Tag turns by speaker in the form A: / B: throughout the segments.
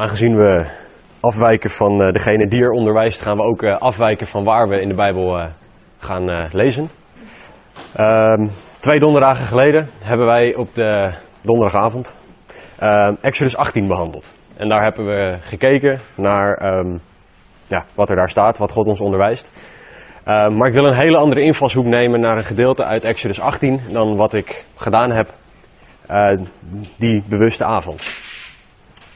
A: Aangezien we afwijken van uh, degene die er onderwijst, gaan we ook uh, afwijken van waar we in de Bijbel uh, gaan lezen. Ehm, twee donderdagen geleden hebben wij op de donderdagavond ehm, Exodus 18 behandeld. En daar hebben we gekeken naar um, ja, wat er daar staat, wat God ons onderwijst. maar ik wil een hele andere invalshoek nemen naar een gedeelte uit Exodus 18 dan wat ik gedaan heb die bewuste avond.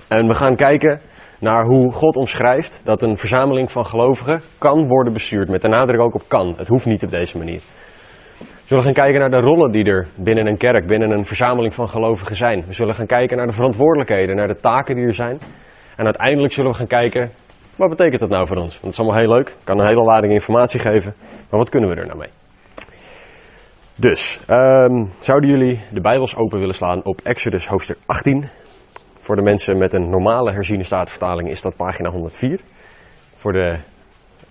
A: En we gaan kijken naar hoe God omschrijft dat een verzameling van gelovigen kan worden bestuurd. Met de nadruk ook op kan. Het hoeft niet op deze manier. We zullen gaan kijken naar de rollen die er binnen een kerk, binnen een verzameling van gelovigen zijn. We zullen gaan kijken naar de verantwoordelijkheden, naar de taken die er zijn. En uiteindelijk zullen we gaan kijken, wat betekent dat nou voor ons? Want het is allemaal heel leuk, kan een hele lading informatie geven, maar wat kunnen we er nou mee? Dus, um, zouden jullie de Bijbels open willen slaan op Exodus hoofdstuk 18, voor de mensen met een normale herziene staatvertaling is dat pagina 104. Voor de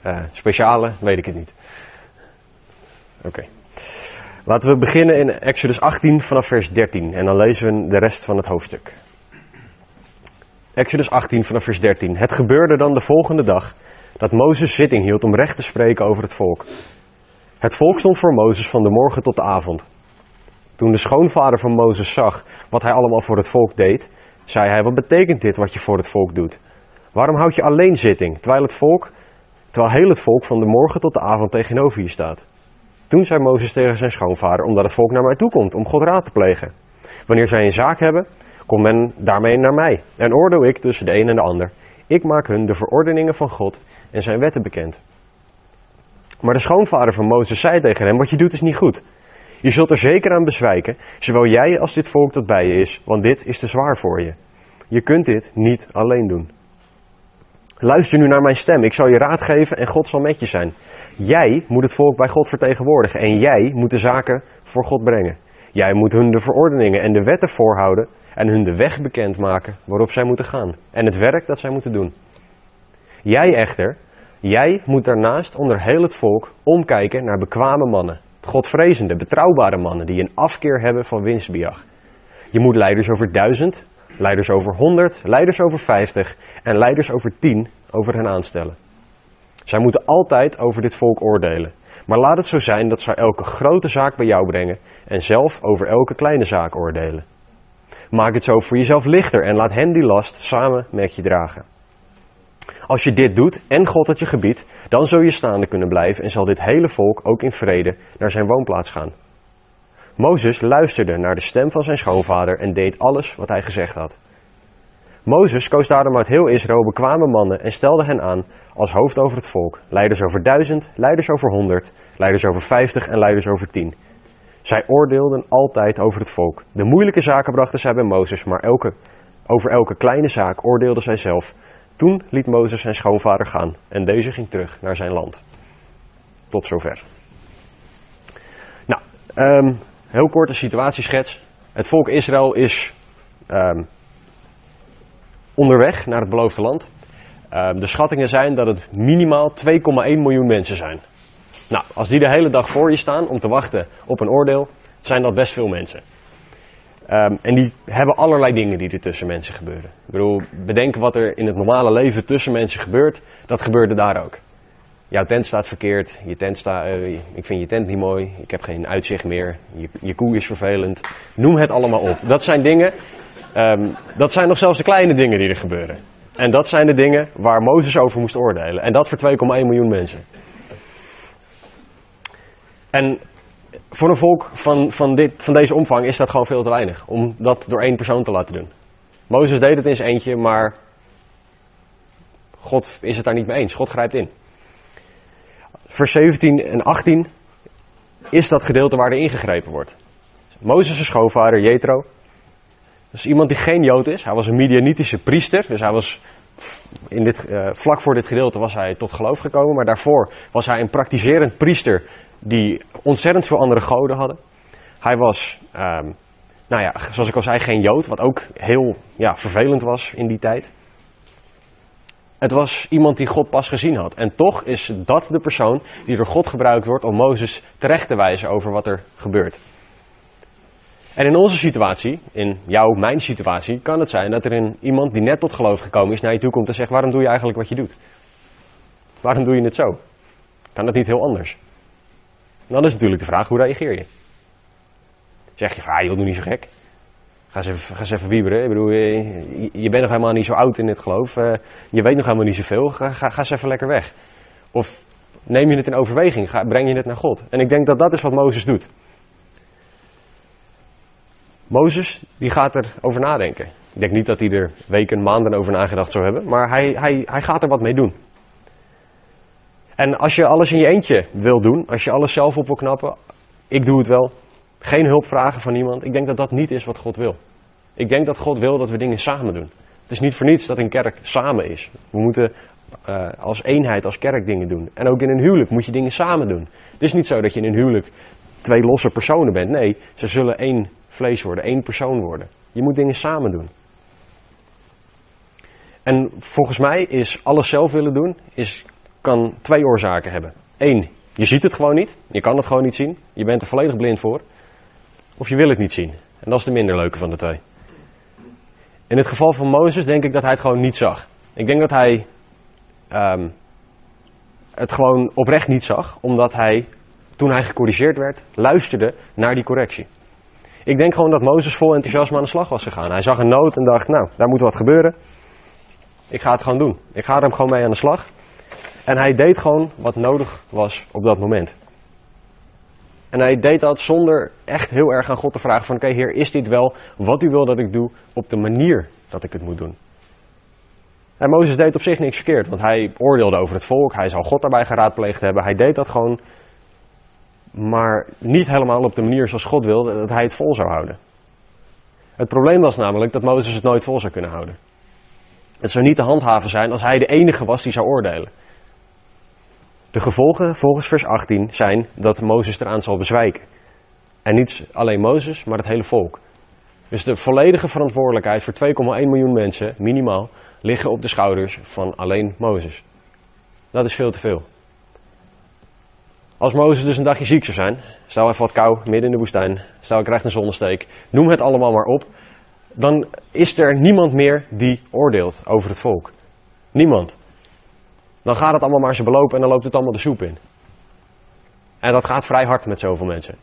A: uh, speciale weet ik het niet. Oké. Laten we beginnen in Exodus 18 vanaf vers 13 en dan lezen we de rest van het hoofdstuk. Exodus 18 vanaf vers 13. Het gebeurde dan de volgende dag dat Mozes zitting hield om recht te spreken over het volk. Het volk stond voor Mozes van de morgen tot de avond. Toen de schoonvader van Mozes zag wat hij allemaal voor het volk deed, zei hij, wat betekent dit wat je voor het volk doet? Waarom houd je alleen zitting, terwijl het volk, terwijl heel het volk van de morgen tot de avond tegenover je staat? Toen zei Mozes tegen zijn schoonvader, omdat het volk naar mij toe komt om God raad te plegen. Wanneer zij een zaak hebben, komt men daarmee naar mij en oordeel ik tussen de een en de ander. Ik maak hun de verordeningen van God en zijn wetten bekend. Maar de schoonvader van Mozes zei tegen hem, wat je doet is niet goed. Je zult er zeker aan bezwijken, zowel jij als dit volk dat bij je is, want dit is te zwaar voor je. Je kunt dit niet alleen doen. Luister nu naar mijn stem, ik zal je raad geven en God zal met je zijn. Jij moet het volk bij God vertegenwoordigen en jij moet de zaken voor God brengen. Jij moet hun de verordeningen en de wetten voorhouden en hun de weg bekendmaken waarop zij moeten gaan en het werk dat zij moeten doen. Jij echter, jij moet daarnaast onder heel het volk omkijken naar bekwame mannen Godvrezende, betrouwbare mannen die een afkeer hebben van winstbejag. Je moet leiders over duizend, leiders over honderd, leiders over vijftig en leiders over tien over hen aanstellen. Zij moeten altijd over dit volk oordelen. Maar laat het zo zijn dat zij elke grote zaak bij jou brengen en zelf over elke kleine zaak oordelen. Maak het zo voor jezelf lichter en laat hen die last samen met je dragen. Als je dit doet en God het je gebiedt, dan zul je staande kunnen blijven en zal dit hele volk ook in vrede naar zijn woonplaats gaan. Mozes luisterde naar de stem van zijn schoonvader en deed alles wat hij gezegd had. Mozes koos daarom uit heel Israël bekwame mannen en stelde hen aan als hoofd over het volk, leiders over duizend, leiders over honderd, leiders over vijftig en leiders over tien. Zij oordeelden altijd over het volk. De moeilijke zaken brachten zij bij Mozes, maar elke, over elke kleine zaak oordeelden zij zelf, toen liet Mozes zijn schoonvader gaan en deze ging terug naar zijn land. Tot zover. Nou, um, heel korte situatieschets. Het volk Israël is um, onderweg naar het beloofde land. Um, de schattingen zijn dat het minimaal 2,1 miljoen mensen zijn. Nou, als die de hele dag voor je staan om te wachten op een oordeel, zijn dat best veel mensen. Um, en die hebben allerlei dingen die er tussen mensen gebeuren. Ik bedoel, bedenken wat er in het normale leven tussen mensen gebeurt, dat gebeurde daar ook. Jouw tent staat verkeerd, je tent sta, uh, ik vind je tent niet mooi, ik heb geen uitzicht meer, je, je koe is vervelend. Noem het allemaal op. Dat zijn dingen, um, dat zijn nog zelfs de kleine dingen die er gebeuren. En dat zijn de dingen waar Mozes over moest oordelen. En dat voor 2,1 miljoen mensen. En voor een volk van, van, dit, van deze omvang is dat gewoon veel te weinig. Om dat door één persoon te laten doen. Mozes deed het in zijn eentje, maar God is het daar niet mee eens. God grijpt in. Vers 17 en 18 is dat gedeelte waar er ingegrepen wordt. Mozes' schoonvader Jethro. Dat is iemand die geen Jood is. Hij was een Midianitische priester. Dus hij was in dit, uh, vlak voor dit gedeelte was hij tot geloof gekomen. Maar daarvoor was hij een praktiserend priester die ontzettend veel andere goden hadden. Hij was, um, nou ja, zoals ik al zei, geen Jood, wat ook heel ja, vervelend was in die tijd. Het was iemand die God pas gezien had. En toch is dat de persoon die door God gebruikt wordt om Mozes terecht te wijzen over wat er gebeurt. En in onze situatie, in jouw, mijn situatie, kan het zijn dat er een, iemand die net tot geloof gekomen is naar je toe komt en zegt: Waarom doe je eigenlijk wat je doet? Waarom doe je het zo? Kan dat niet heel anders? Dan is natuurlijk de vraag: hoe reageer je? Zeg je: Ah, je doe niet zo gek. Ga eens even, ga eens even wieberen. Ik bedoel, je, je, bent nog helemaal niet zo oud in dit geloof. Uh, je weet nog helemaal niet zoveel. Ga, ga, ga eens even lekker weg. Of neem je het in overweging? Ga, breng je het naar God? En ik denk dat dat is wat Mozes doet. Mozes die gaat erover nadenken. Ik denk niet dat hij er weken, maanden over nagedacht zou hebben, maar hij, hij, hij gaat er wat mee doen. En als je alles in je eentje wil doen, als je alles zelf op wil knappen, ik doe het wel, geen hulp vragen van iemand, ik denk dat dat niet is wat God wil. Ik denk dat God wil dat we dingen samen doen. Het is niet voor niets dat een kerk samen is. We moeten uh, als eenheid, als kerk dingen doen. En ook in een huwelijk moet je dingen samen doen. Het is niet zo dat je in een huwelijk twee losse personen bent. Nee, ze zullen één vlees worden, één persoon worden. Je moet dingen samen doen. En volgens mij is alles zelf willen doen, is, kan twee oorzaken hebben. Eén, je ziet het gewoon niet. Je kan het gewoon niet zien. Je bent er volledig blind voor. Of je wil het niet zien. En dat is de minder leuke van de twee. In het geval van Mozes denk ik dat hij het gewoon niet zag. Ik denk dat hij um, het gewoon oprecht niet zag, omdat hij, toen hij gecorrigeerd werd, luisterde naar die correctie. Ik denk gewoon dat Mozes vol enthousiasme aan de slag was gegaan. Hij zag een nood en dacht, nou, daar moet wat gebeuren. Ik ga het gewoon doen. Ik ga er hem gewoon mee aan de slag. En hij deed gewoon wat nodig was op dat moment. En hij deed dat zonder echt heel erg aan God te vragen van, oké heer, is dit wel wat u wil dat ik doe op de manier dat ik het moet doen? En Mozes deed op zich niks verkeerd, want hij oordeelde over het volk, hij zou God daarbij geraadpleegd hebben. Hij deed dat gewoon maar niet helemaal op de manier zoals God wilde dat hij het vol zou houden. Het probleem was namelijk dat Mozes het nooit vol zou kunnen houden. Het zou niet te handhaven zijn als hij de enige was die zou oordelen. De gevolgen volgens vers 18 zijn dat Mozes eraan zal bezwijken. En niet alleen Mozes, maar het hele volk. Dus de volledige verantwoordelijkheid voor 2,1 miljoen mensen, minimaal, liggen op de schouders van alleen Mozes. Dat is veel te veel. Als Mozes dus een dagje ziek zou zijn, stel hij wat kou midden in de woestijn, stel hij krijgt een zonnesteek, noem het allemaal maar op, dan is er niemand meer die oordeelt over het volk. Niemand. Dan gaat het allemaal maar ze belopen en dan loopt het allemaal de soep in. En dat gaat vrij hard met zoveel mensen.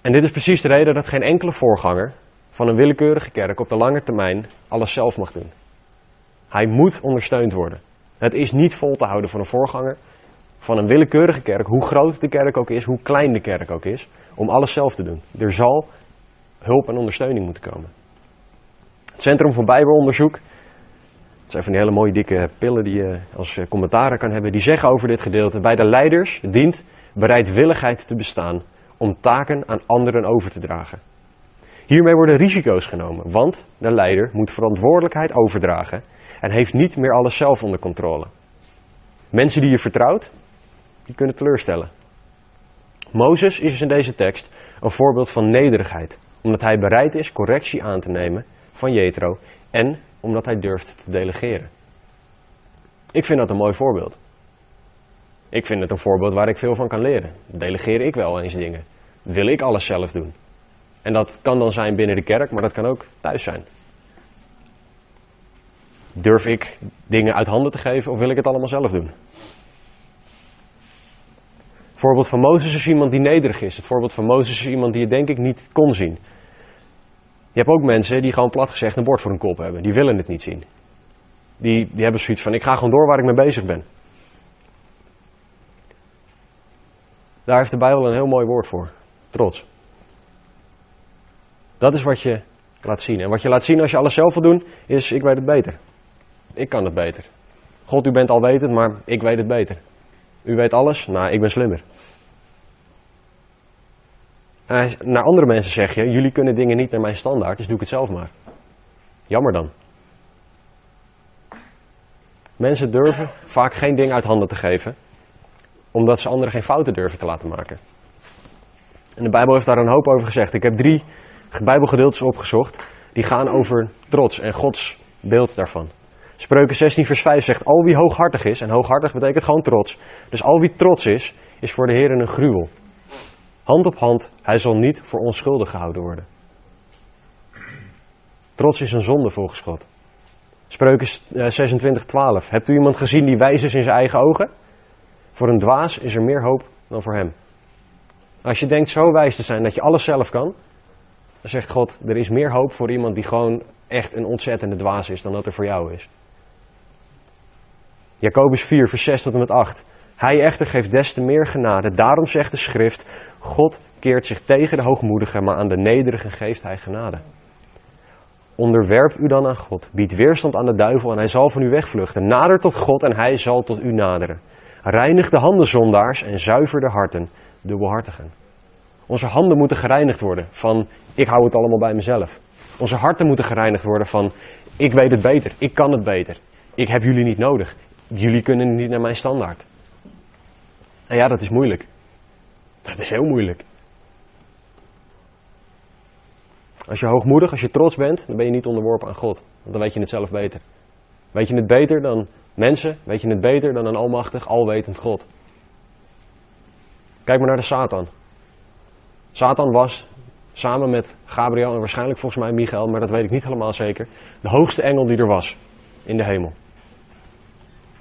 A: En dit is precies de reden dat geen enkele voorganger van een willekeurige kerk op de lange termijn alles zelf mag doen. Hij moet ondersteund worden. Het is niet vol te houden van een voorganger van een willekeurige kerk, hoe groot de kerk ook is, hoe klein de kerk ook is, om alles zelf te doen. Er zal hulp en ondersteuning moeten komen. Het Centrum voor Bijbelonderzoek, het zijn van die hele mooie dikke pillen die je als eh, commentaren kan hebben, die zeggen over dit gedeelte, bij de leiders dient bereidwilligheid te bestaan om taken aan anderen over te dragen. Hiermee worden risico's genomen, want de leider moet verantwoordelijkheid overdragen en heeft niet meer alles zelf onder controle. Mensen die je vertrouwt, die kunnen teleurstellen. Mozes is in deze tekst een voorbeeld van nederigheid, omdat hij bereid is correctie aan te nemen van Jethro en omdat hij durft te delegeren. Ik vind dat een mooi voorbeeld. Ik vind het een voorbeeld waar ik veel van kan leren. Delegeer ik wel eens dingen. Wil ik alles zelf doen? En dat kan dan zijn binnen de kerk, maar dat kan ook thuis zijn. Durf ik dingen uit handen te geven of wil ik het allemaal zelf doen? Het voorbeeld van Mozes is iemand die nederig is. Het voorbeeld van Mozes is iemand die je denk ik niet kon zien. Je hebt ook mensen die gewoon plat gezegd een bord voor hun kop hebben. Die willen het niet zien. Die, die hebben zoiets van, ik ga gewoon door waar ik mee bezig ben. Daar heeft de Bijbel een heel mooi woord voor. Trots. Dat is wat je laat zien. En wat je laat zien als je alles zelf wil doen, is ik weet het beter. Ik kan het beter. God, u bent alwetend, maar ik weet het beter. U weet alles, nou, ik ben slimmer. En naar andere mensen zeg je, jullie kunnen dingen niet naar mijn standaard, dus doe ik het zelf maar. Jammer dan. Mensen durven vaak geen ding uit handen te geven, omdat ze anderen geen fouten durven te laten maken. En de Bijbel heeft daar een hoop over gezegd. Ik heb drie Bijbelgedeeltes opgezocht, die gaan over trots en Gods beeld daarvan. Spreuken 16 vers 5 zegt, al wie hooghartig is, en hooghartig betekent gewoon trots. Dus al wie trots is, is voor de Heer een gruwel. Hand op hand, hij zal niet voor onschuldig gehouden worden. Trots is een zonde volgens God. Spreuken 26:12. Hebt u iemand gezien die wijs is in zijn eigen ogen? Voor een dwaas is er meer hoop dan voor hem. Als je denkt zo wijs te zijn dat je alles zelf kan, dan zegt God, er is meer hoop voor iemand die gewoon echt een ontzettende dwaas is dan dat er voor jou is. Jacobus 4, vers 6 tot en met 8. Hij echter geeft des te meer genade. Daarom zegt de schrift, God keert zich tegen de hoogmoedigen, maar aan de nederigen geeft hij genade. Onderwerp u dan aan God, bied weerstand aan de duivel en hij zal van u wegvluchten. Nader tot God en hij zal tot u naderen. Reinig de handen zondaars en zuiver de harten, dubbelhartigen. Onze handen moeten gereinigd worden van ik hou het allemaal bij mezelf. Onze harten moeten gereinigd worden van ik weet het beter, ik kan het beter. Ik heb jullie niet nodig. Jullie kunnen niet naar mijn standaard. En ja, dat is moeilijk. Dat is heel moeilijk. Als je hoogmoedig, als je trots bent, dan ben je niet onderworpen aan God. Want dan weet je het zelf beter. Weet je het beter dan mensen? Weet je het beter dan een almachtig, alwetend God? Kijk maar naar de Satan. Satan was samen met Gabriel en waarschijnlijk volgens mij Michael, maar dat weet ik niet helemaal zeker, de hoogste engel die er was in de hemel.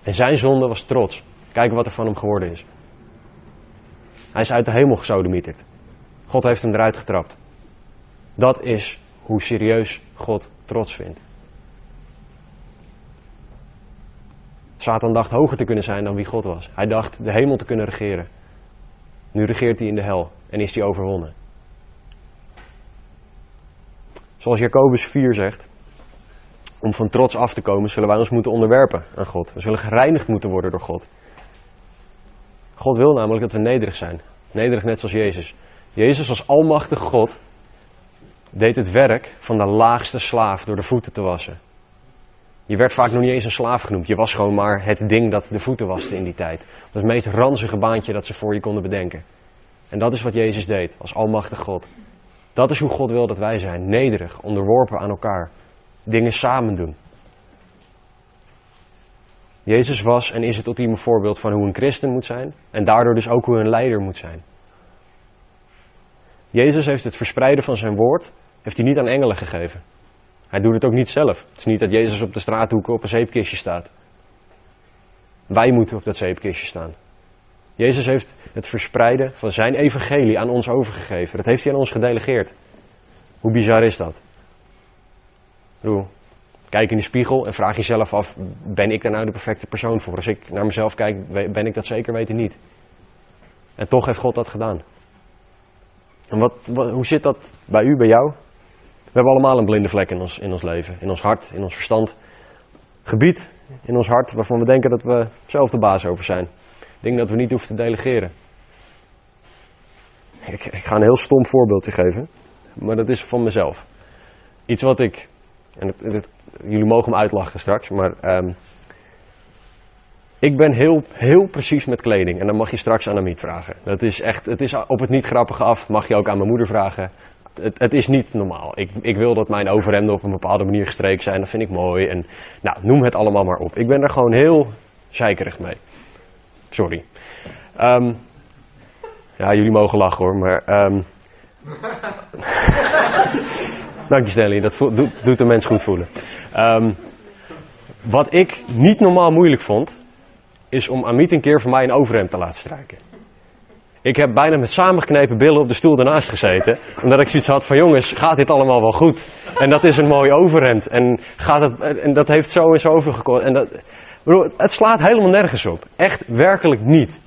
A: En zijn zonde was trots. Kijk wat er van hem geworden is. Hij is uit de hemel gesodemieterd. God heeft hem eruit getrapt. Dat is hoe serieus God trots vindt. Satan dacht hoger te kunnen zijn dan wie God was. Hij dacht de hemel te kunnen regeren. Nu regeert hij in de hel en is hij overwonnen. Zoals Jacobus 4 zegt, om van trots af te komen zullen wij ons moeten onderwerpen aan God. We zullen gereinigd moeten worden door God. God wil namelijk dat we nederig zijn. Nederig net zoals Jezus. Jezus als almachtig God deed het werk van de laagste slaaf door de voeten te wassen. Je werd vaak nog niet eens een slaaf genoemd. Je was gewoon maar het ding dat de voeten waste in die tijd. Dat was het meest ranzige baantje dat ze voor je konden bedenken. En dat is wat Jezus deed als almachtig God. Dat is hoe God wil dat wij zijn. Nederig, onderworpen aan elkaar. Dingen samen doen. Jezus was en is het ultieme voorbeeld van hoe een christen moet zijn. En daardoor dus ook hoe een leider moet zijn. Jezus heeft het verspreiden van zijn woord heeft hij niet aan engelen gegeven. Hij doet het ook niet zelf. Het is niet dat Jezus op de straathoeken op een zeepkistje staat. Wij moeten op dat zeepkistje staan. Jezus heeft het verspreiden van zijn evangelie aan ons overgegeven. Dat heeft hij aan ons gedelegeerd. Hoe bizar is dat? Bedoel, kijk in de spiegel en vraag jezelf af: ben ik daar nou de perfecte persoon voor? Als ik naar mezelf kijk, ben ik dat zeker weten niet. En toch heeft God dat gedaan. En wat, hoe zit dat bij u, bij jou? We hebben allemaal een blinde vlek in ons, in ons leven, in ons hart, in ons verstand. Gebied in ons hart waarvan we denken dat we zelf de baas over zijn. Dingen dat we niet hoeven te delegeren. Ik, ik, ga een heel stom voorbeeldje geven, maar dat is van mezelf. Iets wat ik, en het, jullie mogen hem uitlachen straks, maar um, ik ben heel, heel precies met kleding. En dan mag je straks aan Amit vragen. Dat is echt, het is op het niet grappige af, mag je ook aan mijn moeder vragen. Het, het, is niet normaal. Ik, ik wil dat mijn overhemden op een bepaalde manier gestreken zijn. Dat vind ik mooi. En nou, noem het allemaal maar op. Ik ben er gewoon heel zeikerig mee. Sorry. Um, ja, jullie mogen lachen hoor, maar. Um, Dank je Stanley, dat doet, doet de mens goed voelen. Um, wat ik niet normaal moeilijk vond, is om Amit een keer voor mij een overhemd te laten strijken. Ik heb bijna met samengeknepen billen op de stoel ernaast gezeten. Omdat ik zoiets had van jongens, gaat dit allemaal wel goed? En dat is een mooi overhemd. En, gaat het, en dat heeft zo en zo overgekocht. En dat, bedoel, het slaat helemaal nergens op. Echt werkelijk niet.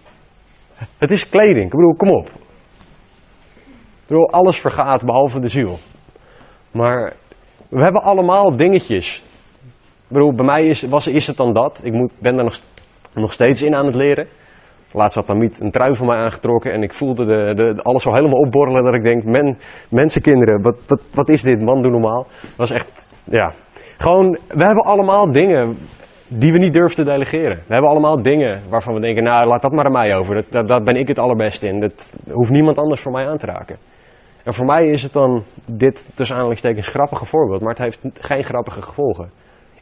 A: Het is kleding. Ik bedoel, kom op. Ik bedoel, alles vergaat behalve de ziel. Maar we hebben allemaal dingetjes. Ik bedoel, bij mij is, was, is het dan dat. Ik moet, ben daar nog nog steeds in aan het leren. Laatst had Amit een trui van mij aangetrokken en ik voelde de, de, alles zo helemaal opborrelen dat ik denk, men, mensenkinderen, wat, wat, is dit man, doe normaal. Dat was echt, ja. Gewoon, we hebben allemaal dingen die we niet durven te delegeren. We hebben allemaal dingen waarvan we denken, nou laat dat maar aan mij over. Dat, ben ik het allerbeste in. Dat hoeft niemand anders voor mij aan te raken. En voor mij is het dan dit tussen aanhalingstekens grappige voorbeeld, maar het heeft geen grappige gevolgen.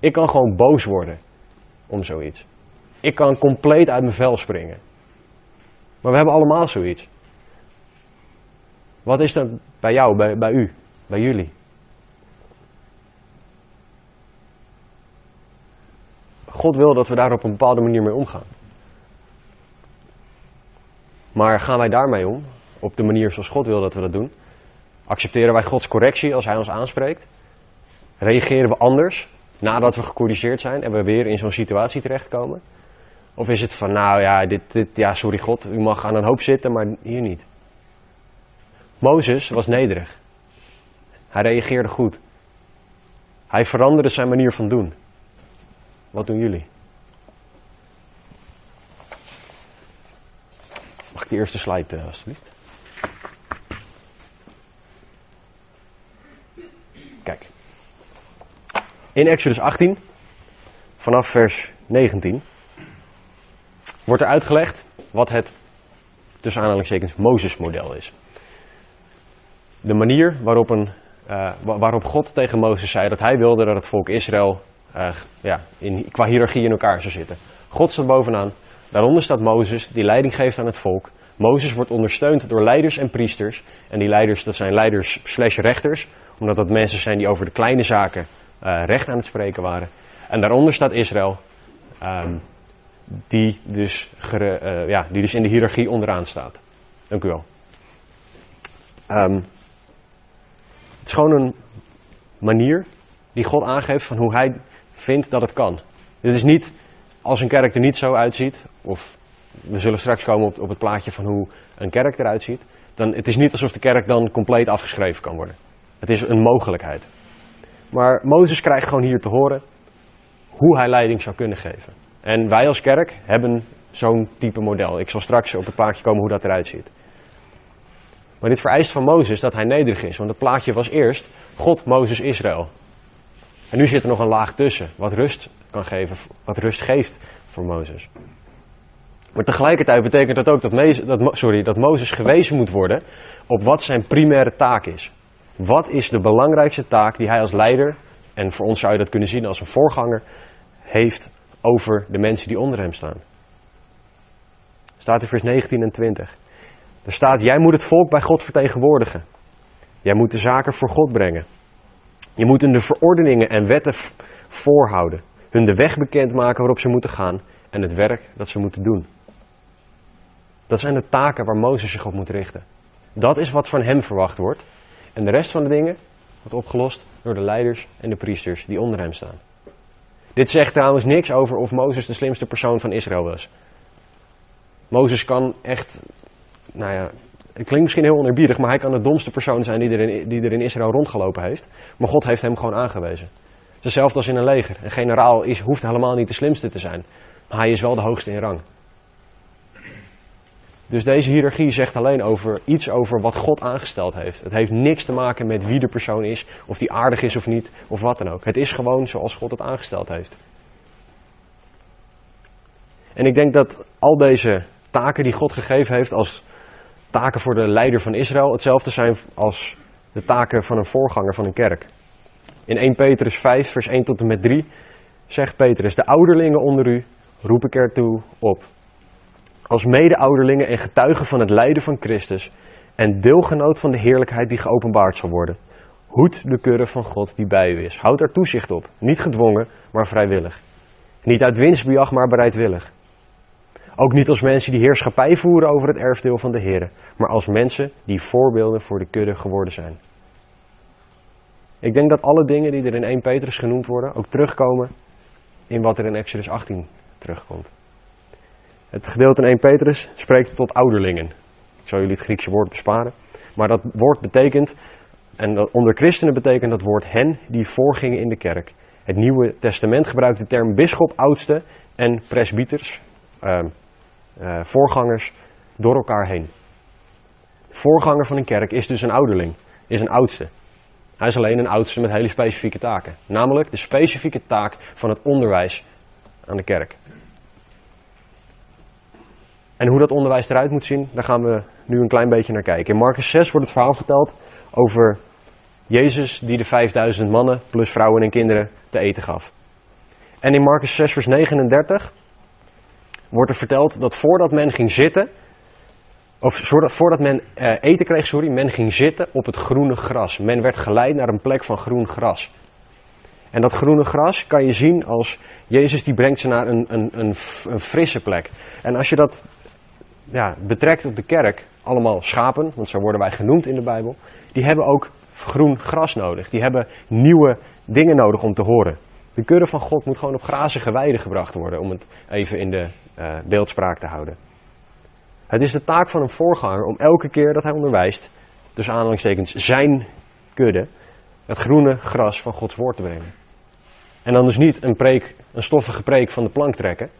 A: Ik kan gewoon boos worden om zoiets. Ik kan compleet uit mijn vel springen. Maar we hebben allemaal zoiets. Wat is dat bij jou, bij, bij u, bij jullie? God wil dat we daar op een bepaalde manier mee omgaan. Maar gaan wij daarmee om? Op de manier zoals God wil dat we dat doen? Accepteren wij Gods correctie als Hij ons aanspreekt? Reageren we anders nadat we gecorrigeerd zijn en we weer in zo'n situatie terechtkomen? Of is het van, nou ja, dit, dit, ja, sorry God, u mag aan een hoop zitten, maar hier niet. Mozes was nederig. Hij reageerde goed. Hij veranderde zijn manier van doen. Wat doen jullie? Mag ik die eerste slide uh, alsjeblieft? Kijk. In Exodus 18, vanaf vers 19, wordt er uitgelegd wat het, tussen aanhalingstekens, Mozes-model is. De manier waarop, een, uh, waarop God tegen Mozes zei dat hij wilde dat het volk Israël uh, ja, in, qua hiërarchie in elkaar zou zitten. God staat bovenaan, daaronder staat Mozes, die leiding geeft aan het volk. Mozes wordt ondersteund door leiders en priesters. En die leiders, dat zijn leiders slash rechters, omdat dat mensen zijn die over de kleine zaken uh, recht aan het spreken waren. En daaronder staat Israël, um, die, dus uh, ja, die dus in de hiërarchie onderaan staat. Dank u wel. Um, het is gewoon een manier die God aangeeft van hoe hij vindt dat het kan. Dit is niet als een kerk er niet zo uitziet, of we zullen straks komen op, op het plaatje van hoe een kerk eruit ziet. Dan, het is niet alsof de kerk dan compleet afgeschreven kan worden. Het is een mogelijkheid. Maar Mozes krijgt gewoon hier te horen hoe hij leiding zou kunnen geven. En wij als kerk hebben zo'n type model. Ik zal straks op het plaatje komen hoe dat eruit ziet. Maar dit vereist van Mozes dat hij nederig is. Want het plaatje was eerst God, Mozes, Israël. En nu zit er nog een laag tussen, wat rust kan geven, wat rust geeft voor Mozes. Maar tegelijkertijd betekent dat ook dat, dat, sorry, dat Mozes gewezen moet worden op wat zijn primaire taak is. Wat is de belangrijkste taak die hij als leider, en voor ons zou je dat kunnen zien als een voorganger, heeft over de mensen die onder hem staan. Staat in vers 19 en 20. Er staat, jij moet het volk bij God vertegenwoordigen. Jij moet de zaken voor God brengen. Je moet hun de verordeningen en wetten voorhouden. Hun de weg bekendmaken waarop ze moeten gaan en het werk dat ze moeten doen. Dat zijn de taken waar Mozes zich op moet richten. Dat is wat van hem verwacht wordt. En de rest van de dingen wordt opgelost door de leiders en de priesters die onder hem staan. Dit zegt trouwens niks over of Mozes de slimste persoon van Israël was. Mozes kan echt, nou ja, het klinkt misschien heel onerbiedig, maar hij kan de domste persoon zijn die er, in, die er in Israël rondgelopen heeft. Maar God heeft hem gewoon aangewezen. Hetzelfde als in een leger. Een generaal is, hoeft helemaal niet de slimste te zijn. Maar hij is wel de hoogste in rang. Dus deze hiërarchie zegt alleen over iets over wat God aangesteld heeft. Het heeft niks te maken met wie de persoon is, of die aardig is of niet, of wat dan ook. Het is gewoon zoals God het aangesteld heeft. En ik denk dat al deze taken die God gegeven heeft als taken voor de leider van Israël hetzelfde zijn als de taken van een voorganger van een kerk. In 1 Petrus 5, vers 1 tot en met 3 zegt Petrus: De ouderlingen onder u roep ik ertoe op. Als mede-ouderlingen en getuigen van het lijden van Christus en deelgenoot van de heerlijkheid die geopenbaard zal worden. Hoed de kudde van God die bij u is. Houd daar toezicht op. Niet gedwongen, maar vrijwillig. Niet uit winstbejag, maar bereidwillig. Ook niet als mensen die heerschappij voeren over het erfdeel van de Heer, maar als mensen die voorbeelden voor de kudde geworden zijn. Ik denk dat alle dingen die er in 1 Petrus genoemd worden, ook terugkomen in wat er in Exodus 18 terugkomt. Het gedeelte in 1 Petrus spreekt tot ouderlingen. Ik zal jullie het Griekse woord besparen. Maar dat woord betekent, en onder christenen betekent dat woord hen die voorgingen in de kerk. Het Nieuwe Testament gebruikt de term bischop, oudste en presbyters, uh, uh, voorgangers, door elkaar heen. Voorganger van een kerk is dus een ouderling, is een oudste. Hij is alleen een oudste met hele specifieke taken. Namelijk de specifieke taak van het onderwijs aan de kerk. En hoe dat onderwijs eruit moet zien, daar gaan we nu een klein beetje naar kijken. In Marcus 6 wordt het verhaal verteld over Jezus die de 5000 mannen plus vrouwen en kinderen te eten gaf. En in Marcus 6 vers 39 wordt er verteld dat voordat men ging zitten, of voordat, men eh, eten kreeg, sorry, men ging zitten op het groene gras. Men werd geleid naar een plek van groen gras. En dat groene gras kan je zien als Jezus die brengt ze naar een, een, een frisse plek. En als je dat ja, betrekt op de kerk, allemaal schapen, want zo worden wij genoemd in de Bijbel, die hebben ook groen gras nodig. Die hebben nieuwe dingen nodig om te horen. De kudde van God moet gewoon op grazige weiden gebracht worden, om het even in de uh, beeldspraak te houden. Het is de taak van een voorganger om elke keer dat hij onderwijst, dus aanhalingstekens zijn kudde, het groene gras van Gods woord te brengen. En dan dus niet een, preek, een stoffige preek van de plank trekken.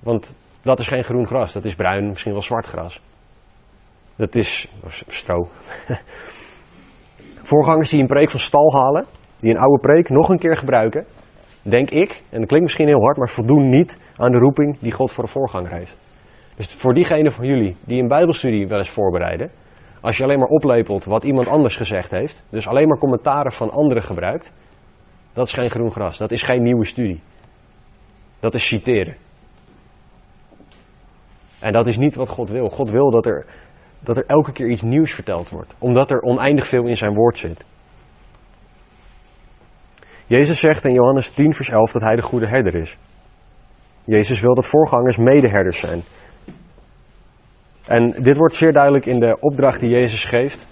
A: Want dat is geen groen gras, dat is bruin, misschien wel zwart gras. Dat is stro. Voorgangers die een preek van stal halen, die een oude preek nog een keer gebruiken, denk ik, en dat klinkt misschien heel hard, maar voldoen niet aan de roeping die God voor de voorganger heeft. Dus voor diegenen van jullie die een Bijbelstudie wel eens voorbereiden, als je alleen maar oplepelt wat iemand anders gezegd heeft, dus alleen maar commentaren van anderen gebruikt, dat is geen groen gras, dat is geen nieuwe studie. Dat is citeren. En dat is niet wat God wil. God wil dat er, dat er elke keer iets nieuws verteld wordt, omdat er oneindig veel in zijn woord zit. Jezus zegt in Johannes 10, vers 11 dat hij de goede herder is. Jezus wil dat voorgangers medeherders zijn. En dit wordt zeer duidelijk in de opdracht die Jezus geeft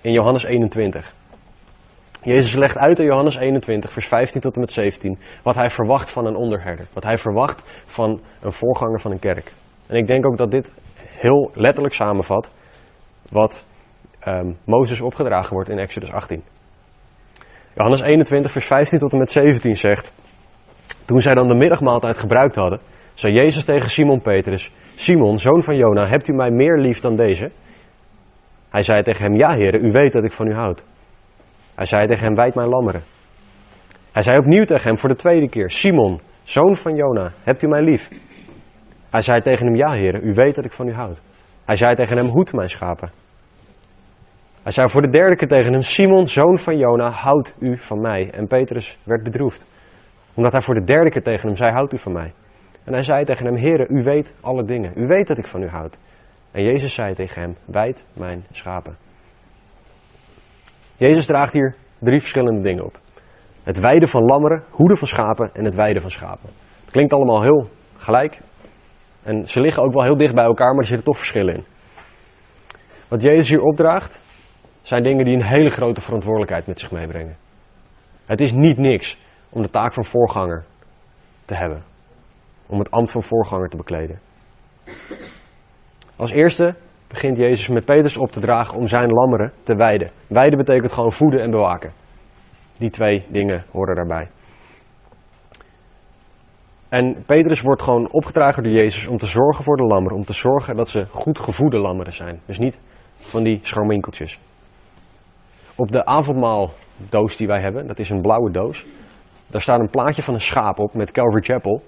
A: in Johannes 21. Jezus legt uit in Johannes 21, vers 15 tot en met 17, wat hij verwacht van een onderherder. Wat hij verwacht van een voorganger van een kerk. En ik denk ook dat dit heel letterlijk samenvat wat um, Mozes opgedragen wordt in Exodus 18. Johannes 21, vers 15 tot en met 17 zegt: Toen zij dan de middagmaaltijd gebruikt hadden, zei Jezus tegen Simon Petrus: Simon, zoon van Jona, hebt u mij meer lief dan deze? Hij zei tegen hem: Ja, heren, u weet dat ik van u houd. Hij zei tegen hem: Wijd mijn lammeren. Hij zei opnieuw tegen hem voor de tweede keer: Simon, zoon van Jona, hebt u mij lief? Hij zei tegen hem: Ja, heren, u weet dat ik van u houd. Hij zei tegen hem: Hoed mijn schapen. Hij zei voor de derde keer tegen hem: Simon, zoon van Jona, houdt u van mij. En Petrus werd bedroefd, omdat hij voor de derde keer tegen hem zei: Houdt u van mij. En hij zei tegen hem: Heere, u weet alle dingen. U weet dat ik van u houd. En Jezus zei tegen hem: Wijd mijn schapen. Jezus draagt hier drie verschillende dingen op: het weiden van lammeren, hoeden van schapen en het weiden van schapen. Het klinkt allemaal heel gelijk. En ze liggen ook wel heel dicht bij elkaar, maar er zitten toch verschillen in. Wat Jezus hier opdraagt, zijn dingen die een hele grote verantwoordelijkheid met zich meebrengen. Het is niet niks om de taak van voorganger te hebben. Om het ambt van voorganger te bekleden. Als eerste begint Jezus met Petrus op te dragen om zijn lammeren te weiden. Weiden betekent gewoon voeden en bewaken. Die twee dingen horen daarbij. En Petrus wordt gewoon opgedragen door Jezus om te zorgen voor de lammeren. Om te zorgen dat ze goed gevoede lammeren zijn. Dus niet van die scharminkeltjes. Op de avondmaaldoos die wij hebben, dat is een blauwe doos. Daar staat een plaatje van een schaap op met Calvary Chapel.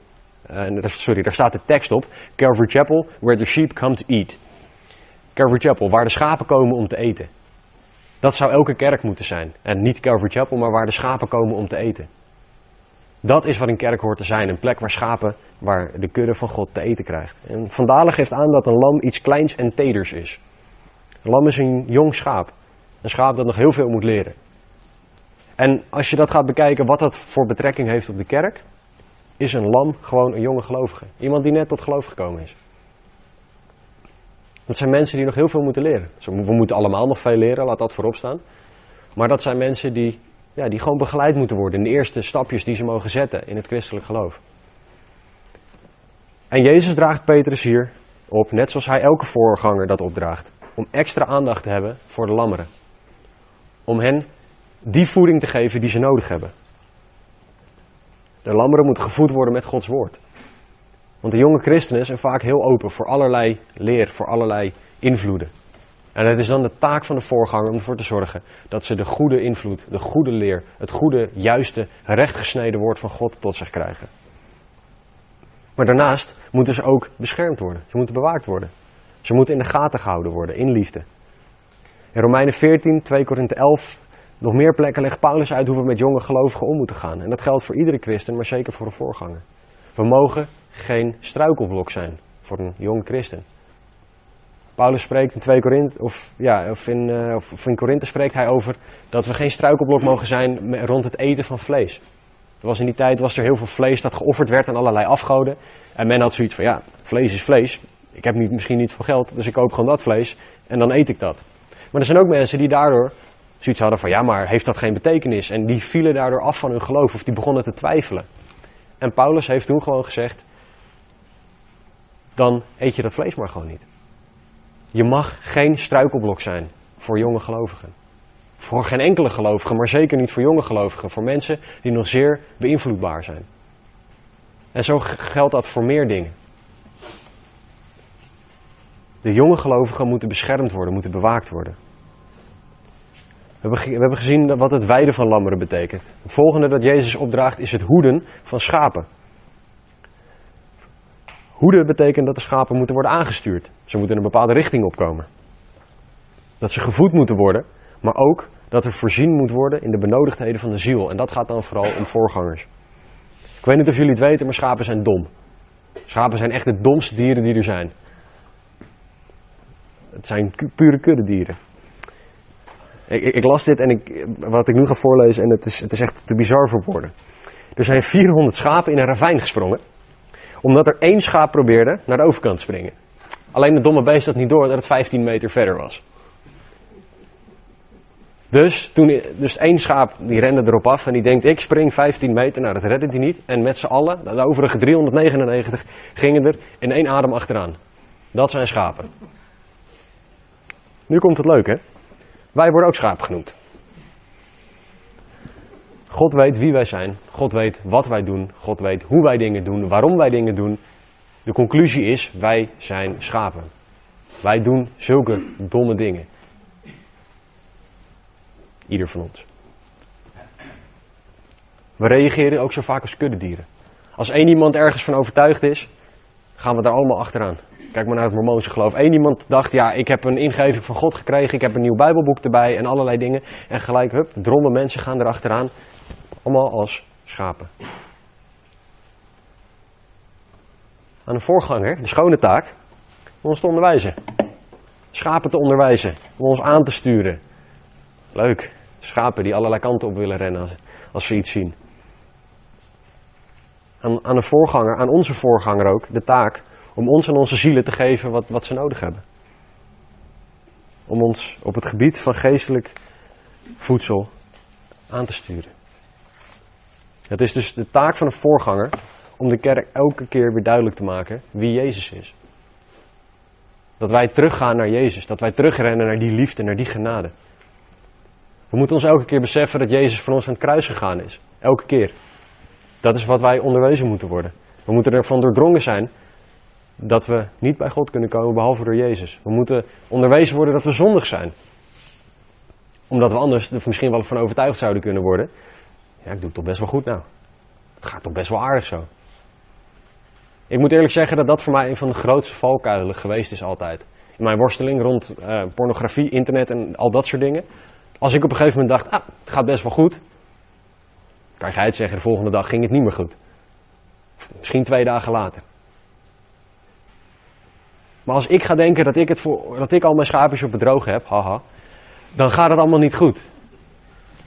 A: Uh, sorry, daar staat de tekst op. Calvary Chapel, where the sheep come to eat. Calvary Chapel, waar de schapen komen om te eten. Dat zou elke kerk moeten zijn. En niet Calvary Chapel, maar waar de schapen komen om te eten. Dat is wat een kerk hoort te zijn. Een plek waar schapen, waar de kudde van God te eten krijgt. En Vandalen geeft aan dat een lam iets kleins en teders is. Een lam is een jong schaap. Een schaap dat nog heel veel moet leren. En als je dat gaat bekijken wat dat voor betrekking heeft op de kerk, is een lam gewoon een jonge gelovige. Iemand die net tot geloof gekomen is. Dat zijn mensen die nog heel veel moeten leren. We moeten allemaal nog veel leren, laat dat voorop staan. Maar dat zijn mensen die, ja, die gewoon begeleid moeten worden in de eerste stapjes die ze mogen zetten in het christelijk geloof. En Jezus draagt Petrus hier op, net zoals hij elke voorganger dat opdraagt, om extra aandacht te hebben voor de lammeren. Om hen die voeding te geven die ze nodig hebben. De lammeren moeten gevoed worden met Gods woord. Want de jonge christenen zijn vaak heel open voor allerlei leer, voor allerlei invloeden. En het is dan de taak van de voorganger om ervoor te zorgen dat ze de goede invloed, de goede leer, het goede, juiste, rechtgesneden woord van God tot zich krijgen. Maar daarnaast moeten ze ook beschermd worden. Ze moeten bewaakt worden. Ze moeten in de gaten gehouden worden, in liefde. In Romeinen 14, 2 Korinthe 11, nog meer plekken legt Paulus uit hoe we met jonge gelovigen om moeten gaan. En dat geldt voor iedere christen, maar zeker voor een voorganger. We mogen geen struikelblok zijn voor een jong christen. Paulus spreekt in 2 Korinthe, of, ja, of, in, uh, of in Korinthe spreekt hij over dat we geen struikelblok mogen zijn rond het eten van vlees. Was in die tijd was er heel veel vlees dat geofferd werd aan allerlei afgoden. En men had zoiets van, ja, vlees is vlees. Ik heb niet, misschien niet veel geld, dus ik koop gewoon dat vlees en dan eet ik dat. Maar er zijn ook mensen die daardoor zoiets hadden van, ja, maar heeft dat geen betekenis? En die vielen daardoor af van hun geloof of die begonnen te twijfelen. En Paulus heeft toen gewoon gezegd, dan eet je dat vlees maar gewoon niet. Je mag geen struikelblok zijn voor jonge gelovigen. Voor geen enkele gelovige, maar zeker niet voor jonge gelovigen. Voor mensen die nog zeer beïnvloedbaar zijn. En zo geldt dat voor meer dingen. De jonge gelovigen moeten beschermd worden, moeten bewaakt worden. We hebben, gezien wat het weiden van lammeren betekent. Het volgende dat Jezus opdraagt is het hoeden van schapen. Hoeden betekent dat de schapen moeten worden aangestuurd. Ze moeten in een bepaalde richting opkomen. Dat ze gevoed moeten worden, maar ook dat er voorzien moet worden in de benodigdheden van de ziel. En dat gaat dan vooral om voorgangers. Ik weet niet of jullie het weten, maar schapen zijn dom. Schapen zijn echt de domste dieren die er zijn. Het zijn pure kuddedieren. Ik, ik, las dit en ik, wat ik nu ga voorlezen en het is, het is echt te bizar voor woorden. Er zijn 400 schapen in een ravijn gesprongen omdat er één schaap probeerde naar de overkant te springen. Alleen de domme beest had niet door dat het 15 meter verder was. Dus, toen, dus één schaap die rende erop af en die denkt ik spring 15 meter. Nou dat redde hij niet. En met z'n allen, de overige 399, gingen er in één adem achteraan. Dat zijn schapen. Nu komt het leuk hè. Wij worden ook schaap genoemd. God weet wie wij zijn. God weet wat wij doen. God weet hoe wij dingen doen. Waarom wij dingen doen. De conclusie is: wij zijn schapen. Wij doen zulke domme dingen. Ieder van ons. We reageren ook zo vaak als kuddedieren. Als één iemand ergens van overtuigd is, gaan we daar allemaal achteraan. Kijk maar naar het Mormoonse geloof. Eén iemand dacht, ja, ik heb een ingeving van God gekregen, ik heb een nieuw Bijbelboek erbij en allerlei dingen. En gelijk, hup, dromme mensen gaan erachteraan. Allemaal als schapen. Aan de voorganger, de schone taak, om ons te onderwijzen. Schapen te onderwijzen, om ons aan te sturen. Leuk, schapen die allerlei kanten op willen rennen als, ze iets zien. Aan, aan de voorganger, aan onze voorganger ook, de taak om ons en onze zielen te geven wat, wat ze nodig hebben. Om ons op het gebied van geestelijk voedsel aan te sturen. Het is dus de taak van een voorganger om de kerk elke keer weer duidelijk te maken wie Jezus is. Dat wij teruggaan naar Jezus, dat wij terugrennen naar die liefde, naar die genade. We moeten ons elke keer beseffen dat Jezus voor ons aan het kruis gegaan is. Elke keer. Dat is wat wij onderwezen moeten worden. We moeten ervan doordrongen zijn dat we niet bij God kunnen komen behalve door Jezus. We moeten onderwezen worden dat we zondig zijn. Omdat we anders er misschien wel van overtuigd zouden kunnen worden. Ja, ik doe het toch best wel goed nou. Het gaat toch best wel aardig zo. Ik moet eerlijk zeggen dat dat voor mij een van de grootste valkuilen geweest is altijd. In mijn worsteling rond uh, pornografie, internet en al dat soort dingen. Als ik op een gegeven moment dacht, ah, het gaat best wel goed. Kan je het zeggen, de volgende dag ging het niet meer goed. misschien twee dagen later. Maar als ik ga denken dat ik, het voor, dat ik al mijn schaapjes op droog heb, haha, dan gaat het allemaal niet goed.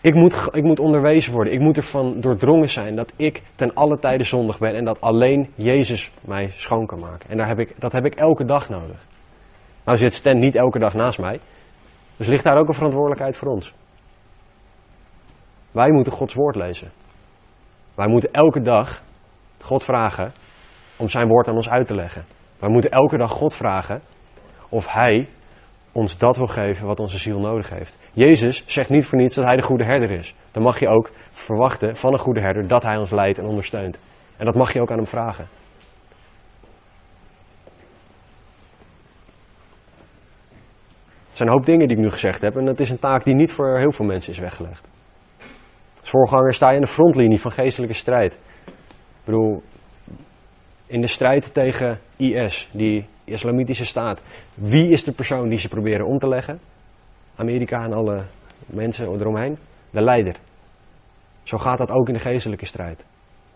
A: Ik moet, ik moet onderwezen worden. Ik moet ervan doordrongen zijn dat ik ten alle tijde zondig ben en dat alleen Jezus mij schoon kan maken. En daar heb ik, dat heb ik elke dag nodig. Nou zit Stan niet elke dag naast mij. Dus ligt daar ook een verantwoordelijkheid voor ons. Wij moeten Gods woord lezen. Wij moeten elke dag God vragen om zijn woord aan ons uit te leggen. Wij moeten elke dag God vragen of Hij ons dat wil geven wat onze ziel nodig heeft. Jezus zegt niet voor niets dat Hij de goede herder is. Dan mag je ook verwachten van een goede herder dat Hij ons leidt en ondersteunt. En dat mag je ook aan Hem vragen. Het zijn een hoop dingen die ik nu gezegd heb en dat is een taak die niet voor heel veel mensen is weggelegd. Als voorganger sta je in de frontlinie van geestelijke strijd. Ik bedoel, in de strijd tegen IS, die islamitische staat. Wie is de persoon die ze proberen om te leggen? Amerika en alle mensen eromheen. De leider. Zo gaat dat ook in de geestelijke strijd.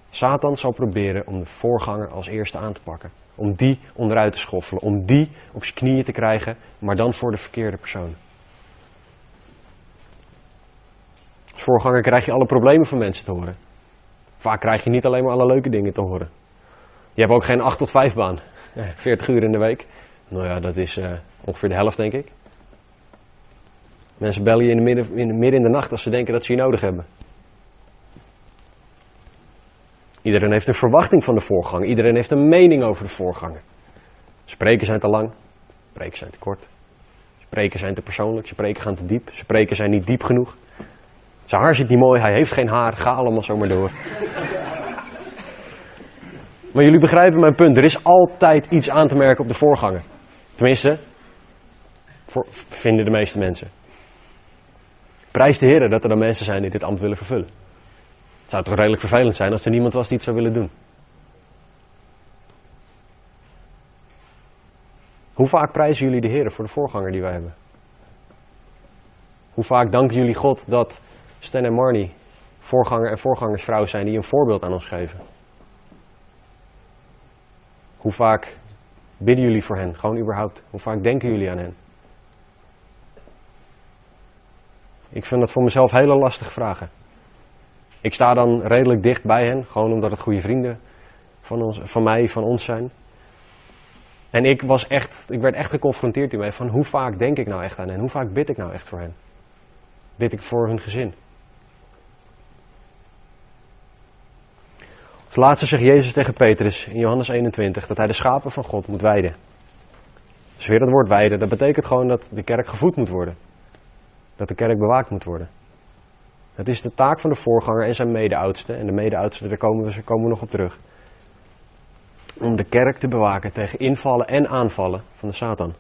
A: Satan zal proberen om de voorganger als eerste aan te pakken. Om die onderuit te schoffelen. Om die op zijn knieën te krijgen, maar dan voor de verkeerde persoon. Als voorganger krijg je alle problemen van mensen te horen. Vaak krijg je niet alleen maar alle leuke dingen te horen. Je hebt ook geen 8 tot 5 baan. 40 uur in de week. Nou ja, dat is uh, ongeveer de helft, denk ik. Mensen bellen je in de midden, in de midden in de nacht als ze denken dat ze je nodig hebben. Iedereen heeft een verwachting van de voorganger. Iedereen heeft een mening over de voorganger. Spreken zijn te lang. Spreken zijn te kort. Spreken zijn te persoonlijk. Spreken gaan te diep. Spreken zijn niet diep genoeg. Zijn haar zit niet mooi. Hij heeft geen haar. Ga allemaal zomaar door. Maar jullie begrijpen mijn punt. Er is altijd iets aan te merken op de voorganger. Tenminste, vinden de meeste mensen. Prijs de Heer dat er dan mensen zijn die dit ambt willen vervullen. Het zou toch redelijk vervelend zijn als er niemand was die het zou willen doen. Hoe vaak prijzen jullie de Heer voor de voorganger die wij hebben? Hoe vaak danken jullie God dat Stan en Marnie voorganger en voorgangersvrouw zijn die een voorbeeld aan ons geven? Hoe vaak bidden jullie voor hen? Gewoon überhaupt. Hoe vaak denken jullie aan hen? Ik vind dat voor mezelf hele lastige vragen. Ik sta dan redelijk dicht bij hen, gewoon omdat het goede vrienden van, ons, van mij, van ons zijn. En ik, was echt, ik werd echt geconfronteerd hiermee van hoe vaak denk ik nou echt aan hen? Hoe vaak bid ik nou echt voor hen? Bid ik voor hun gezin? Als laatste zegt Jezus tegen Petrus in Johannes 21 dat hij de schapen van God moet weiden. Dus weer dat woord weiden, dat betekent gewoon dat de kerk gevoed moet worden. Dat de kerk bewaakt moet worden. Het is de taak van de voorganger en zijn mede-oudsten, en de mede-oudsten, daar komen we, komen nog op terug. Om de kerk te bewaken tegen invallen en aanvallen van de Satan.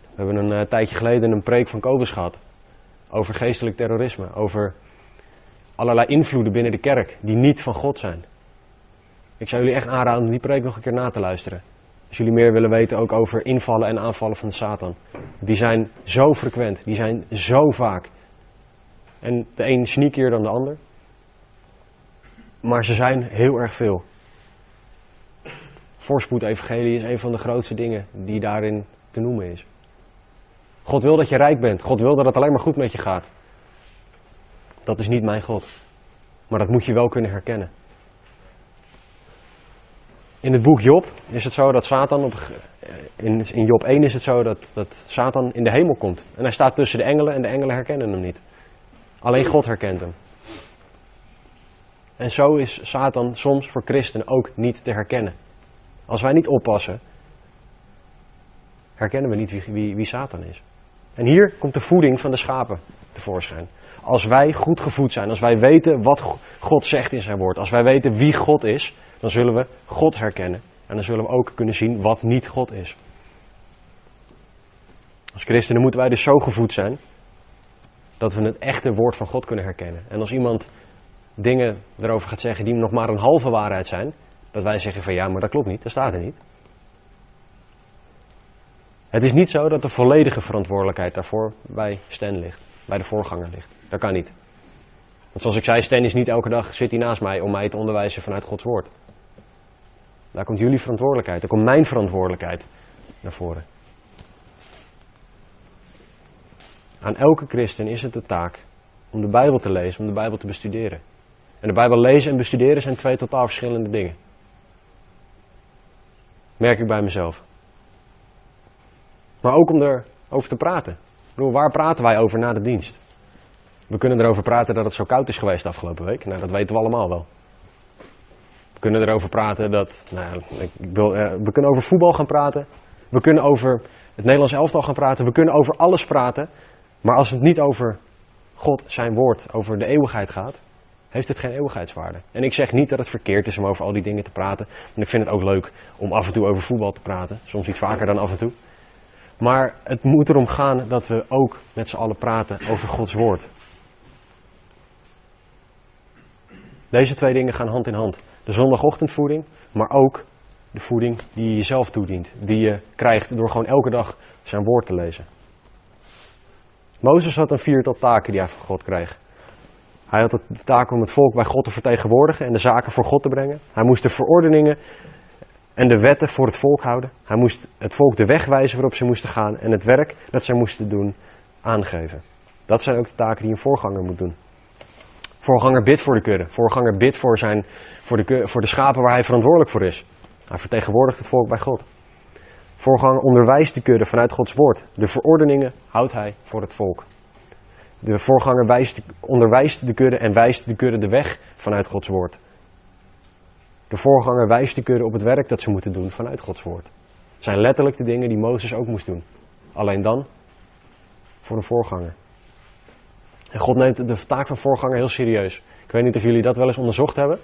A: We hebben een uh, tijdje geleden een preek van Kobus gehad. Over geestelijk terrorisme. Over allerlei invloeden binnen de kerk die niet van God zijn. Ik zou jullie echt aanraden om die preek nog een keer na te luisteren. Als jullie meer willen weten ook over invallen en aanvallen van Satan. Die zijn zo frequent, die zijn zo vaak. En de een sneakier dan de ander. Maar ze zijn heel erg veel. Voorspoed-evangelie is een van de grootste dingen die daarin te noemen is. God wil dat je rijk bent. God wil dat het alleen maar goed met je gaat. Dat is niet mijn God. Maar dat moet je wel kunnen herkennen. In het boek Job is het zo dat Satan op, in, in Job 1 is het zo dat, dat Satan in de hemel komt. En hij staat tussen de engelen en de engelen herkennen hem niet. Alleen God herkent hem. En zo is Satan soms voor christenen ook niet te herkennen. Als wij niet oppassen, herkennen we niet wie, wie, wie Satan is. En hier komt de voeding van de schapen tevoorschijn. Als wij goed gevoed zijn, als wij weten wat God zegt in zijn woord, als wij weten wie God is, dan zullen we God herkennen. En dan zullen we ook kunnen zien wat niet God is. Als christenen moeten wij dus zo gevoed zijn dat we het echte woord van God kunnen herkennen. En als iemand dingen erover gaat zeggen die nog maar een halve waarheid zijn, dat wij zeggen van ja, maar dat klopt niet, dat staat er niet. Het is niet zo dat de volledige verantwoordelijkheid daarvoor bij Stan ligt, bij de voorganger ligt. Dat kan niet. Want zoals ik zei, Stan is niet elke dag zit hij naast mij om mij te onderwijzen vanuit Gods woord. Daar komt jullie verantwoordelijkheid, daar komt mijn verantwoordelijkheid naar voren. Aan elke christen is het de taak om de Bijbel te lezen, om de Bijbel te bestuderen. En de Bijbel lezen en bestuderen zijn twee totaal verschillende dingen. Merk ik bij mezelf. Maar ook om erover te praten. Ik bedoel, waar praten wij over na de dienst? We kunnen erover praten dat het zo koud is geweest afgelopen week. Nou, dat weten we allemaal wel. We kunnen erover praten dat. Nou, ik wil, uh, we kunnen over voetbal gaan praten. We kunnen over het Nederlands elftal gaan praten. We kunnen over alles praten. Maar als het niet over God, zijn woord, over de eeuwigheid gaat, heeft het geen eeuwigheidswaarde. En ik zeg niet dat het verkeerd is om over al die dingen te praten. Ik vind het ook leuk om af en toe over voetbal te praten. Soms iets vaker dan af en toe. Maar het moet erom gaan dat we ook met z'n allen praten over Gods woord. Deze twee dingen gaan hand in hand. De zondagochtendvoeding, maar ook de voeding die je jezelf toedient. Die je krijgt door gewoon elke dag zijn woord te lezen. Mozes had een viertal taken die hij van God kreeg. Hij had de taak om het volk bij God te vertegenwoordigen en de zaken voor God te brengen. Hij moest de verordeningen en de wetten voor het volk houden. Hij moest het volk de weg wijzen waarop ze moesten gaan en het werk dat zij moesten doen aangeven. Dat zijn ook de taken die een voorganger moet doen. Voorganger bidt voor de kudde. Voorganger bidt voor, zijn, voor, de, voor de schapen waar hij verantwoordelijk voor is. Hij vertegenwoordigt het volk bij God. Voorganger onderwijst de kudde vanuit Gods woord. De verordeningen houdt hij voor het volk. De voorganger wijst, onderwijst de kudde en wijst de kudde de weg vanuit Gods woord. De voorganger wijst de kudde op het werk dat ze moeten doen vanuit Gods woord. Het zijn letterlijk de dingen die Mozes ook moest doen. Alleen dan voor de voorganger. En God neemt de taak van voorganger heel serieus. Ik weet niet of jullie dat wel eens onderzocht hebben.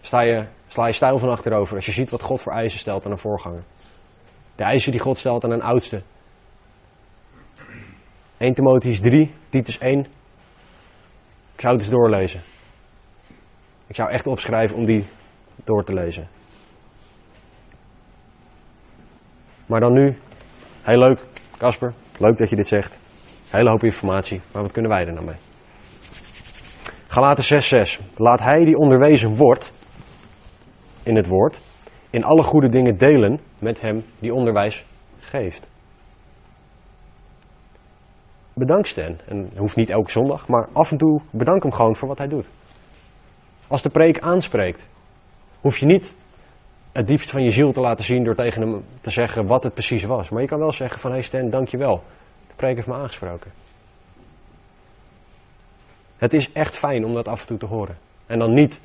A: Sta je, sla je stijl van achterover als je ziet wat God voor eisen stelt aan een voorganger. De eisen die God stelt aan een oudste. 1 Timotheus 3, Titus 1. Ik zou het eens doorlezen. Ik zou echt opschrijven om die door te lezen. Maar dan nu, heel leuk, Casper, leuk dat je dit zegt. Hele hoop informatie, maar wat kunnen wij er nou mee? Galaten 6:6. Laat hij die onderwezen wordt in het woord, in alle goede dingen delen met hem die onderwijs geeft. Bedank Stan. En hoeft niet elke zondag, maar af en toe bedank hem gewoon voor wat hij doet. Als de preek aanspreekt, hoef je niet het diepste van je ziel te laten zien door tegen hem te zeggen wat het precies was. Maar je kan wel zeggen van, hé hey Stan, dank je wel. Preek heeft me aangesproken. Het is echt fijn om dat af en toe te horen. En dan niet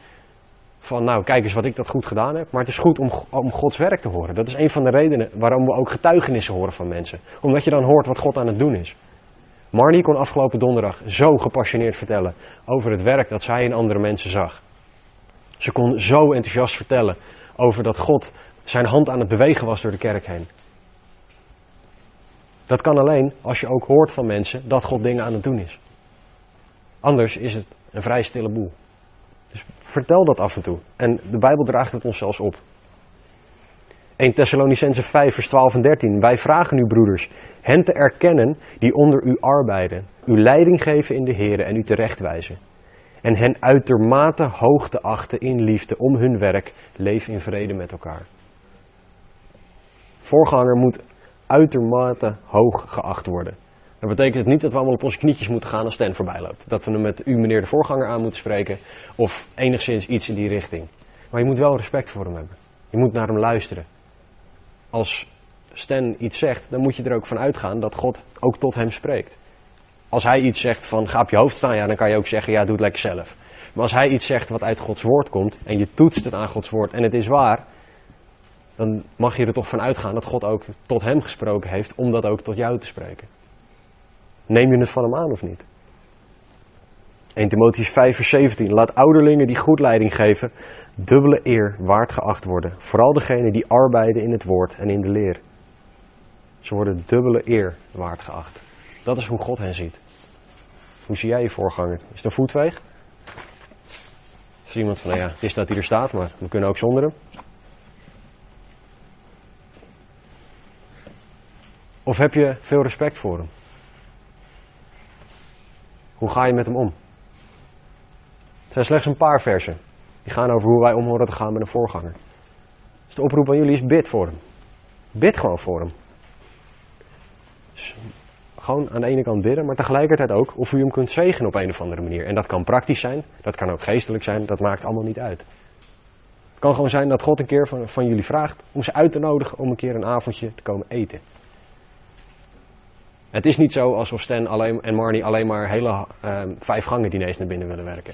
A: van, nou, kijk eens wat ik dat goed gedaan heb. Maar het is goed om, om Gods werk te horen. Dat is een van de redenen waarom we ook getuigenissen horen van mensen. Omdat je dan hoort wat God aan het doen is. Marnie kon afgelopen donderdag zo gepassioneerd vertellen over het werk dat zij in andere mensen zag. Ze kon zo enthousiast vertellen over dat God zijn hand aan het bewegen was door de kerk heen. Dat kan alleen als je ook hoort van mensen dat God dingen aan het doen is. Anders is het een vrij stille boel. Dus vertel dat af en toe. En de Bijbel draagt het ons zelfs op. 1 Thessalonicense 5, vers 12 en 13. Wij vragen u, broeders, hen te erkennen die onder u arbeiden, u leiding geven in de Heer en u terechtwijzen. En hen uitermate hoog te achten in liefde om hun werk, leef in vrede met elkaar. Voorganger moet uitermate hoog geacht worden. Dat betekent niet dat we allemaal op onze knietjes moeten gaan als Stan voorbij loopt. Dat we hem met u, meneer de voorganger, aan moeten spreken. Of enigszins iets in die richting. Maar je moet wel respect voor hem hebben. Je moet naar hem luisteren. Als Stan iets zegt, dan moet je er ook van uitgaan dat God ook tot hem spreekt. Als hij iets zegt van ga op je hoofd staan, ja, dan kan je ook zeggen ja, doe het lekker zelf. Maar als hij iets zegt wat uit Gods woord komt en je toetst het aan Gods woord en het is waar, dan mag je er toch van uitgaan dat God ook tot hem gesproken heeft om dat ook tot jou te spreken. Neem je het van hem aan of niet? 1 Timotheus 5 vers 17. Laat ouderlingen die goed leiding geven, dubbele eer waard geacht worden. Vooral degenen die arbeiden in het woord en in de leer. Ze worden dubbele eer waard geacht. Dat is hoe God hen ziet. Hoe zie jij je voorganger? Is het een voetweeg? Is iemand van, nou ja, het is dat hij er staat, maar we kunnen ook zonder hem. Of heb je veel respect voor hem? Hoe ga je met hem om? Het zijn slechts een paar versen. Die gaan over hoe wij om horen te gaan met een voorganger. Dus de oproep aan jullie is bid voor hem. Bid gewoon voor hem. Dus gewoon aan de ene kant bidden, maar tegelijkertijd ook of u hem kunt zegenen op een of andere manier. En dat kan praktisch zijn, dat kan ook geestelijk zijn, dat maakt allemaal niet uit. Het kan gewoon zijn dat God een keer van, van jullie vraagt om ze uit te nodigen om een keer een avondje te komen eten. Het is niet zo alsof Stan alleen, en Marnie alleen maar hele uh, vijf gangen diners naar binnen willen werken.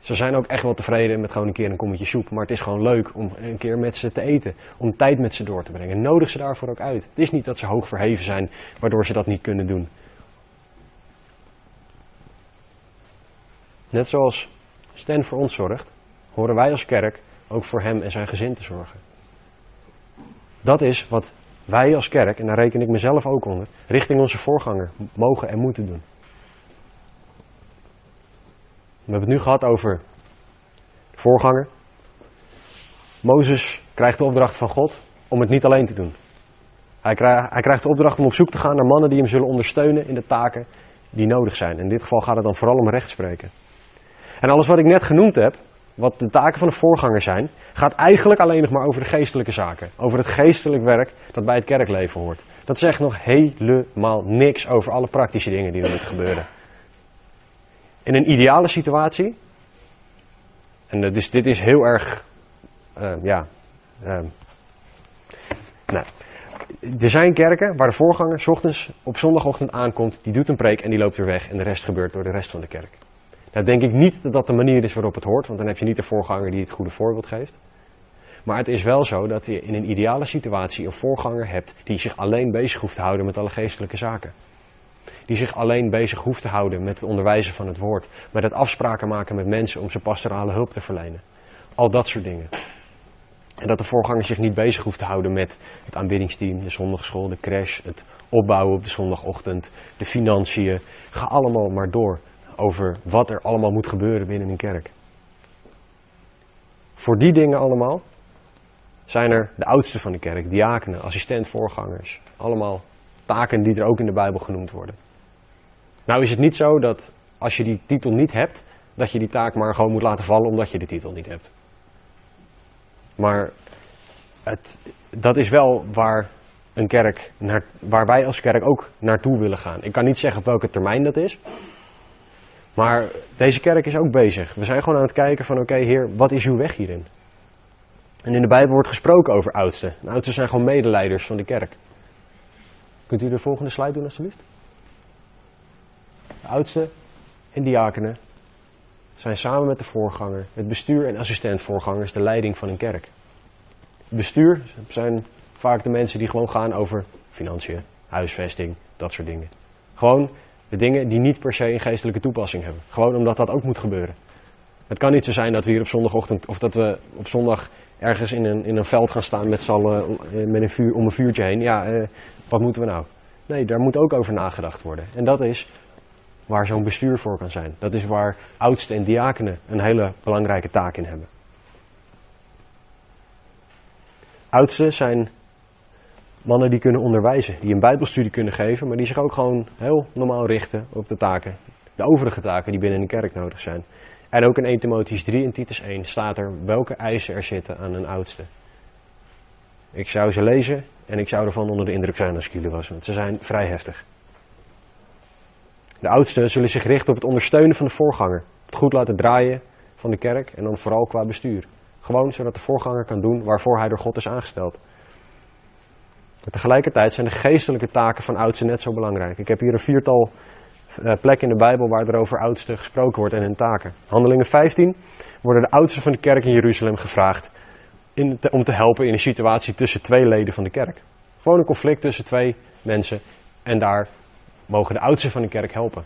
A: Ze zijn ook echt wel tevreden met gewoon een keer een kommetje soep. Maar het is gewoon leuk om een keer met ze te eten. Om tijd met ze door te brengen. Nodig ze daarvoor ook uit. Het is niet dat ze hoog verheven zijn, waardoor ze dat niet kunnen doen. Net zoals Stan voor ons zorgt, horen wij als kerk ook voor hem en zijn gezin te zorgen. Dat is wat wij als kerk, en daar reken ik mezelf ook onder, richting onze voorganger mogen en moeten doen. We hebben het nu gehad over de voorganger. Mozes krijgt de opdracht van God om het niet alleen te doen. Hij hij krijgt de opdracht om op zoek te gaan naar mannen die hem zullen ondersteunen in de taken die nodig zijn. In dit geval gaat het dan vooral om rechtspreken. En alles wat ik net genoemd heb, wat de taken van de voorganger zijn, gaat eigenlijk alleen nog maar over de geestelijke zaken. Over het geestelijk werk dat bij het kerkleven hoort. Dat zegt nog helemaal niks over alle praktische dingen die er moeten gebeuren. In een ideale situatie, en dus dit is heel erg, uh, ja, uh, nou, er zijn kerken waar de voorganger s ochtends op zondagochtend aankomt, die doet een preek en die loopt weer weg en de rest gebeurt door de rest van de kerk. Nou denk ik niet dat dat de manier is waarop het hoort, want dan heb je niet de voorganger die het goede voorbeeld geeft. Maar het is wel zo dat je in een ideale situatie een voorganger hebt die zich alleen bezig hoeft te houden met alle geestelijke zaken. Die zich alleen bezig hoeft te houden met het onderwijzen van het woord, met het afspraken maken met mensen om ze pastorale hulp te verlenen. Al dat soort dingen. En dat de voorganger zich niet bezig hoeft te houden met het aanbiddingsteam, de zondagschool, de crash, het opbouwen op de zondagochtend, de financiën. Ga allemaal maar door over wat er allemaal moet gebeuren binnen een kerk. Voor die dingen allemaal zijn er de oudsten van de kerk, diakenen, assistent-voorgangers. Allemaal taken die er ook in de Bijbel genoemd worden. Nou is het niet zo dat als je die titel niet hebt, dat je die taak maar gewoon moet laten vallen omdat je die titel niet hebt. Maar het, dat is wel waar een kerk, naar, waar wij als kerk ook naartoe willen gaan. Ik kan niet zeggen op welke termijn dat is. Maar deze kerk is ook bezig. We zijn gewoon aan het kijken van oké heer, wat is uw weg hierin? En in de Bijbel wordt gesproken over oudsten. De oudsten zijn gewoon medeleiders van de kerk. Kunt u de volgende slide doen alsjeblieft? De oudsten en diakenen zijn samen met de voorganger, het bestuur en assistentvoorgangers, de leiding van een kerk. Het bestuur zijn vaak de mensen die gewoon gaan over financiën, huisvesting, dat soort dingen. Gewoon de dingen die niet per se een geestelijke toepassing hebben. Gewoon omdat dat ook moet gebeuren. Het kan niet zo zijn dat we hier op zondagochtend, of dat we op zondag ergens in een, in een veld gaan staan met z'n allen eh, met een vuur, om een vuurtje heen. Ja, eh, wat moeten we nou? Nee, daar moet ook over nagedacht worden. En dat is waar zo'n bestuur voor kan zijn. Dat is waar oudsten en diakenen een hele belangrijke taak in hebben. Oudsten zijn mannen die kunnen onderwijzen, die een bijbelstudie kunnen geven, maar die zich ook gewoon heel normaal richten op de taken, de overige taken die binnen een kerk nodig zijn. En ook in 1 Timotheus 3 en Titus 1 staat er welke eisen er zitten aan een oudste. Ik zou ze lezen en ik zou ervan onder de indruk zijn als ik jullie was, want ze zijn vrij heftig. De oudsten zullen zich richten op het ondersteunen van de voorganger. Het goed laten draaien van de kerk en dan vooral qua bestuur. Gewoon zodat de voorganger kan doen waarvoor hij door God is aangesteld. Maar tegelijkertijd zijn de geestelijke taken van oudsten net zo belangrijk. Ik heb hier een viertal uh, plekken in de Bijbel waar er over oudsten gesproken wordt en hun taken. Handelingen 15 worden de oudsten van de kerk in Jeruzalem gevraagd in om te helpen in een situatie tussen twee leden van de kerk. Gewoon een conflict tussen twee mensen en daar mogen de oudsten van de kerk helpen.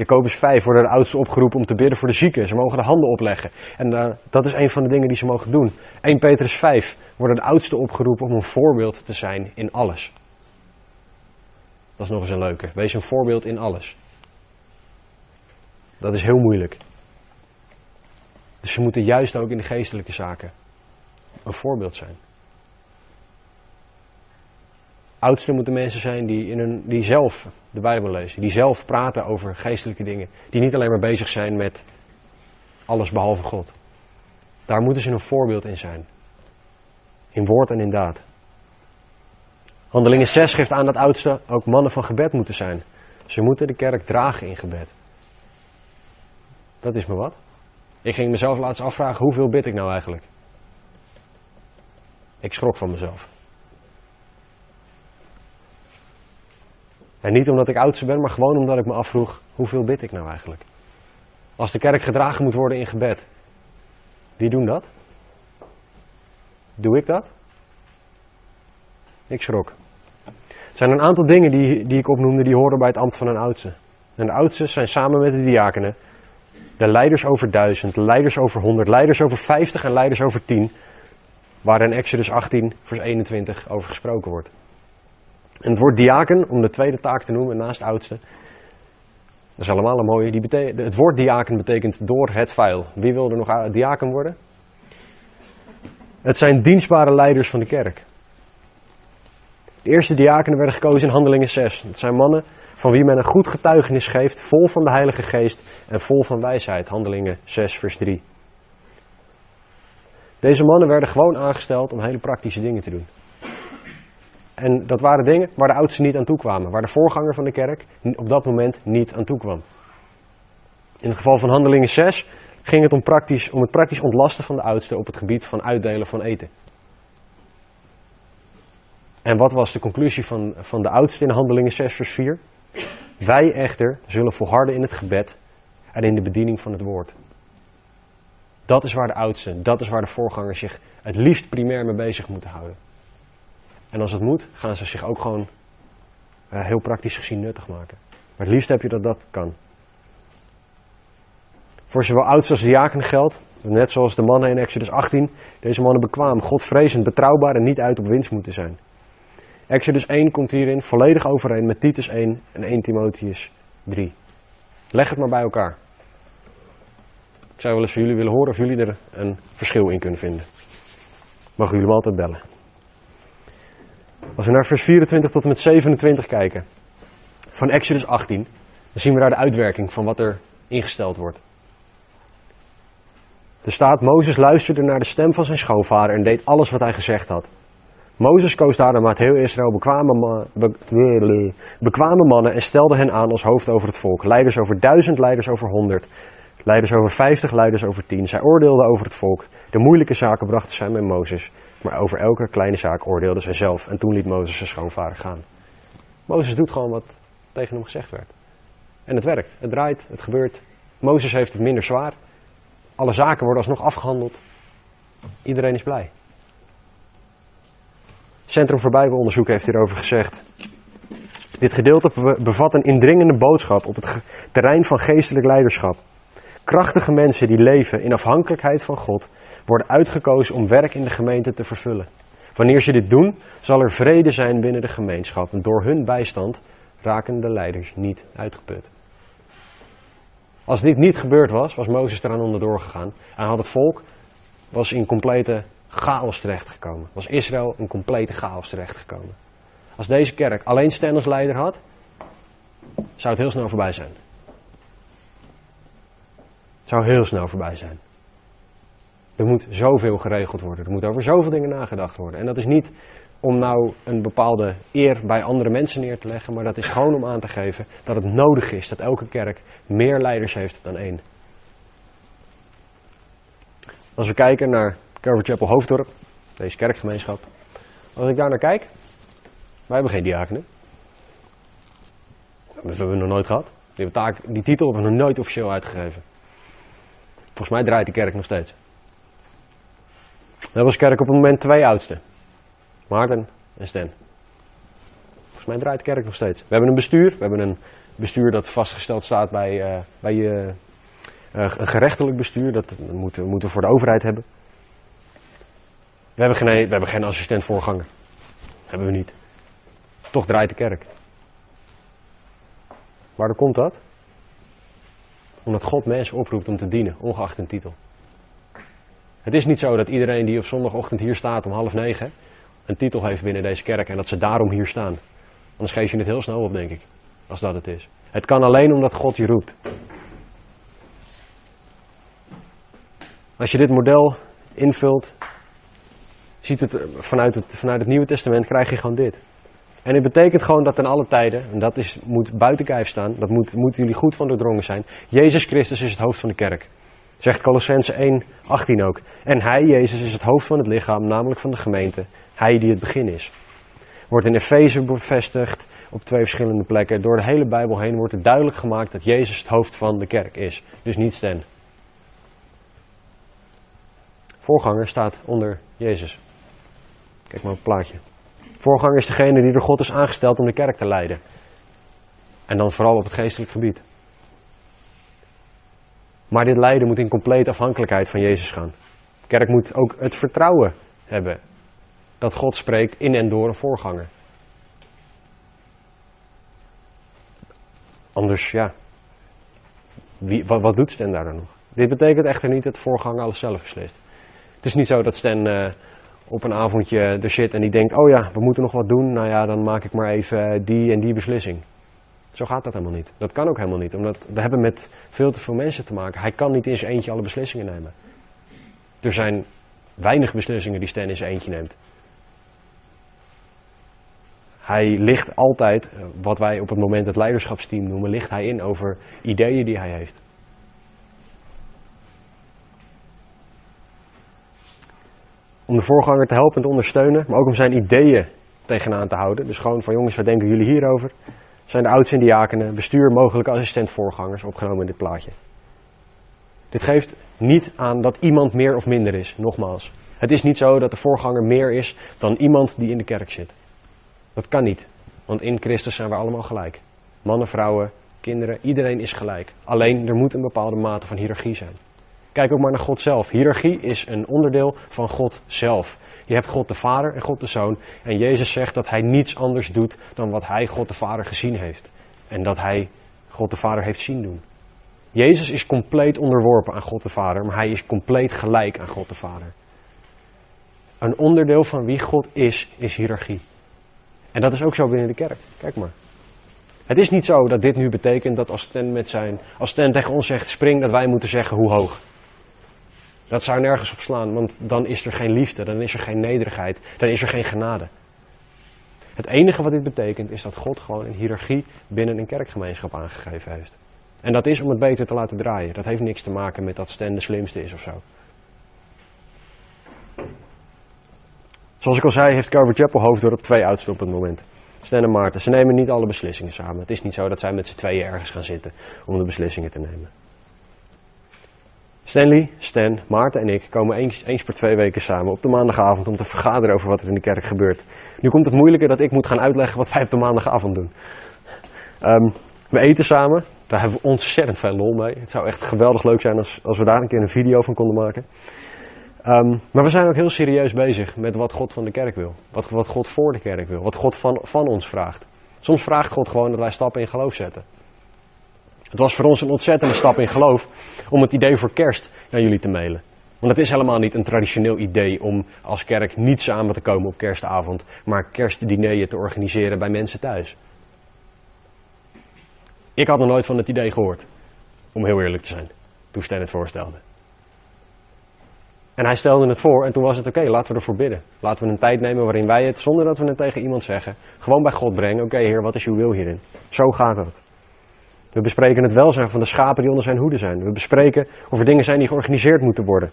A: Jacobus 5 worden de oudsten opgeroepen om te bidden voor de zieken. Ze mogen de handen opleggen. En uh, dat is een van de dingen die ze mogen doen. 1 Petrus 5 worden de oudsten opgeroepen om een voorbeeld te zijn in alles. Dat is nog eens een leuke. Wees een voorbeeld in alles. Dat is heel moeilijk. Dus ze moeten juist ook in de geestelijke zaken een voorbeeld zijn. Oudsten moeten mensen zijn die, in een, die zelf de Bijbel lezen, die zelf praten over geestelijke dingen, die niet alleen maar bezig zijn met alles behalve God. Daar moeten ze een voorbeeld in zijn. In woord en in daad. Handelingen 6 geeft aan dat oudsten ook mannen van gebed moeten zijn. Ze moeten de kerk dragen in gebed. Dat is me wat. Ik ging mezelf laatst afvragen, hoeveel bid ik nou eigenlijk? Ik schrok van mezelf. En niet omdat ik oudste ben, maar gewoon omdat ik me afvroeg, hoeveel bid ik nou eigenlijk? Als de kerk gedragen moet worden in gebed, wie doen dat? Doe ik dat? Ik schrok. Er zijn een aantal dingen die, die ik opnoemde, die horen bij het ambt van een oudste. En de oudsten zijn samen met de diakenen de leiders over duizend, leiders over honderd, leiders over vijftig en leiders over tien, waar in Exodus 18, vers 21 over gesproken wordt. En het woord diaken, om de tweede taak te noemen naast oudste, dat is allemaal een mooie. Die het woord diaken betekent door het vuil. Wie wil er nog diaken worden? Het zijn dienstbare leiders van de kerk. De eerste diakenen werden gekozen in Handelingen 6. Dat zijn mannen van wie men een goed getuigenis geeft, vol van de Heilige Geest en vol van wijsheid. Handelingen 6, vers 3. Deze mannen werden gewoon aangesteld om hele praktische dingen te doen. En dat waren dingen waar de oudsten niet aan toe kwamen, waar de voorganger van de kerk op dat moment niet aan toe kwam. In het geval van Handelingen 6 ging het om, praktisch, om het praktisch ontlasten van de oudsten op het gebied van uitdelen van eten. En wat was de conclusie van, van de oudsten in Handelingen 6, vers 4? Wij echter zullen volharden in het gebed en in de bediening van het woord. Dat is waar de oudsten, dat is waar de voorgangers zich het liefst primair mee bezig moeten houden. En als het moet, gaan ze zich ook gewoon uh, heel praktisch gezien nuttig maken. Maar het liefst heb je dat dat kan. Voor zowel oudsten als diaken geldt, net zoals de mannen in Exodus 18, deze mannen bekwaam, godvrezend, betrouwbaar en niet uit op winst moeten zijn. Exodus 1 komt hierin volledig overeen met Titus 1 en 1 Timotheus 3. Leg het maar bij elkaar. Ik zou wel eens van jullie willen horen of jullie er een verschil in kunnen vinden. Mogen jullie me altijd bellen. Als we naar vers 24 tot en met 27 kijken van Exodus 18, dan zien we daar de uitwerking van wat er ingesteld wordt. Er staat, Mozes luisterde naar de stem van zijn schoonvader en deed alles wat hij gezegd had. Mozes koos daarom uit heel Israël bekwame, bekwame mannen en stelde hen aan als hoofd over het volk. Leiders over duizend, leiders over honderd. Leiders over vijftig, leiders over tien. Zij oordeelden over het volk. De moeilijke zaken brachten zij met Mozes. Maar over elke kleine zaak oordeelde zij zelf. En toen liet Mozes zijn schoonvader gaan. Mozes doet gewoon wat tegen hem gezegd werd. En het werkt. Het draait. Het gebeurt. Mozes heeft het minder zwaar. Alle zaken worden alsnog afgehandeld. Iedereen is blij. Centrum voor Bijbelonderzoek heeft hierover gezegd. Dit gedeelte bevat een indringende boodschap op het terrein van geestelijk leiderschap. Krachtige mensen die leven in afhankelijkheid van God worden uitgekozen om werk in de gemeente te vervullen. Wanneer ze dit doen, zal er vrede zijn binnen de gemeenschap en door hun bijstand raken de leiders niet uitgeput. Als dit niet gebeurd was, was Mozes eraan onderdoor gegaan en had het volk was in complete chaos terechtgekomen. Was Israël in complete chaos terechtgekomen. Als deze kerk alleen Stan als leider had, zou het heel snel voorbij zijn. Zou heel snel voorbij zijn. Er moet zoveel geregeld worden. Er moet over zoveel dingen nagedacht worden. En dat is niet om nou een bepaalde eer bij andere mensen neer te leggen, maar dat is gewoon om aan te geven dat het nodig is dat elke kerk meer leiders heeft dan één. Als we kijken naar Calvary Chapel Hoofddorp, deze kerkgemeenschap. Als ik daar naar kijk, wij hebben geen diakenen. Dat hebben we nog nooit gehad. Die titel hebben we nog nooit officieel uitgegeven. Volgens mij draait de kerk nog steeds. Hebben als kerk op het moment twee oudsten. Maarten en Sten. Volgens mij draait kerk nog steeds. We hebben een bestuur. We hebben een bestuur dat vastgesteld staat bij, uh, bij uh, een gerechtelijk bestuur. Dat moeten, moeten we voor de overheid hebben. We hebben geen, we hebben geen assistent voorganger. Hebben we niet. Toch draait de kerk. Waardoor komt dat? Omdat God mensen oproept om te dienen, ongeacht een titel. Het is niet zo dat iedereen die op zondagochtend hier staat om half negen een titel heeft binnen deze kerk en dat ze daarom hier staan. Anders geef je het heel snel op, denk ik. Als dat het is. Het kan alleen omdat God je roept. Als je dit model invult ziet het vanuit het, vanuit het Nieuwe Testament, krijg je gewoon dit. En het betekent gewoon dat in alle tijden, en dat is, moet buiten kijf staan, dat moet, moeten jullie goed van doordrongen zijn. Jezus Christus is het hoofd van de kerk. Zegt Colossense 1, 18 ook. En hij, Jezus, is het hoofd van het lichaam, namelijk van de gemeente. Hij die het begin is. Wordt in Efeze bevestigd op twee verschillende plekken. Door de hele Bijbel heen wordt het duidelijk gemaakt dat Jezus het hoofd van de kerk is. Dus niet Sten. Voorganger staat onder Jezus. Kijk maar op het plaatje. Voorganger is degene die door God is aangesteld om de kerk te leiden. En dan vooral op het geestelijk gebied. Maar dit leiden moet in complete afhankelijkheid van Jezus gaan. De kerk moet ook het vertrouwen hebben dat God spreekt in en door een voorganger. Anders, ja. Wie, wat, doet Sten daar dan nog? Dit betekent echter niet dat de voorganger alles zelf beslist. Het is niet zo dat Sten uh, op een avondje er zit en die denkt: oh ja, we moeten nog wat doen, nou ja, dan maak ik maar even die en die beslissing. Zo gaat dat helemaal niet. Dat kan ook helemaal niet, omdat we hebben met veel te veel mensen te maken. Hij kan niet in zijn eentje alle beslissingen nemen. Er zijn weinig beslissingen die Stan in zijn eentje neemt. Hij ligt altijd, eh, wat wij op het moment het leiderschapsteam noemen, ligt hij in over ideeën die hij heeft. Om de voorganger te helpen en te ondersteunen, maar ook om zijn ideeën tegenaan te houden. Dus gewoon van jongens, wat denken jullie hierover? Zijn de oudsten diakenen, bestuur, mogelijke assistent-voorgangers opgenomen in dit plaatje. Dit geeft niet aan dat iemand meer of minder is, nogmaals. Het is niet zo dat de voorganger meer is dan iemand die in de kerk zit. Dat kan niet, want in Christus zijn we allemaal gelijk. Mannen, vrouwen, kinderen, iedereen is gelijk. Alleen er moet een bepaalde mate van hiërarchie zijn. Kijk ook maar naar God zelf. Hiërarchie is een onderdeel van God zelf. Je hebt God de Vader en God de Zoon. En Jezus zegt dat hij niets anders doet dan wat hij God de Vader gezien heeft. En dat hij God de Vader heeft zien doen. Jezus is compleet onderworpen aan God de Vader, maar hij is compleet gelijk aan God de Vader. Een onderdeel van wie God is, is hiërarchie. En dat is ook zo binnen de kerk. Kijk maar. Het is niet zo dat dit nu betekent dat als Stan, met zijn, als Stan tegen ons zegt spring, dat wij moeten zeggen hoe hoog. Dat zou nergens op slaan, want dan is er geen liefde, dan is er geen nederigheid, dan is er geen genade. Het enige wat dit betekent is dat God gewoon een hiërarchie binnen een kerkgemeenschap aangegeven heeft. En dat is om het beter te laten draaien. Dat heeft niks te maken met dat Stan de slimste is of zo. Zoals ik al zei, heeft Calvary Chapel Hoofddorp twee oudsten op het moment. Stan en Maarten. Ze nemen niet alle beslissingen samen. Het is niet zo dat zij met z'n tweeën ergens gaan zitten om de beslissingen te nemen. Stanley, Stan, Maarten en ik komen eens, eens per twee weken samen op de maandagavond om te vergaderen over wat er in de kerk gebeurt. Nu komt het moeilijke dat ik moet gaan uitleggen wat wij op de maandagavond doen. Um, we eten samen, daar hebben we ontzettend veel lol mee. Het zou echt geweldig leuk zijn als, als we daar een keer een video van konden maken. Um, maar we zijn ook heel serieus bezig met wat God van de kerk wil. Wat, wat God voor de kerk wil. Wat God van, van ons vraagt. Soms vraagt God gewoon dat wij stappen in geloof zetten. Het was voor ons een ontzettende stap in geloof om het idee voor kerst naar jullie te mailen. Want het is helemaal niet een traditioneel idee om als kerk niet samen te komen op kerstavond, maar kerstdineeën te organiseren bij mensen thuis. Ik had nog nooit van het idee gehoord, om heel eerlijk te zijn, toen Stan het voorstelde. En hij stelde het voor en toen was het oké, laten we ervoor bidden. Laten we een tijd nemen waarin wij het, zonder dat we het tegen iemand zeggen, gewoon bij God brengen. Oké Heer, wat is uw wil hierin? Zo gaat het. We bespreken het welzijn van de schapen die onder zijn hoede zijn. We bespreken of er dingen zijn die georganiseerd moeten worden.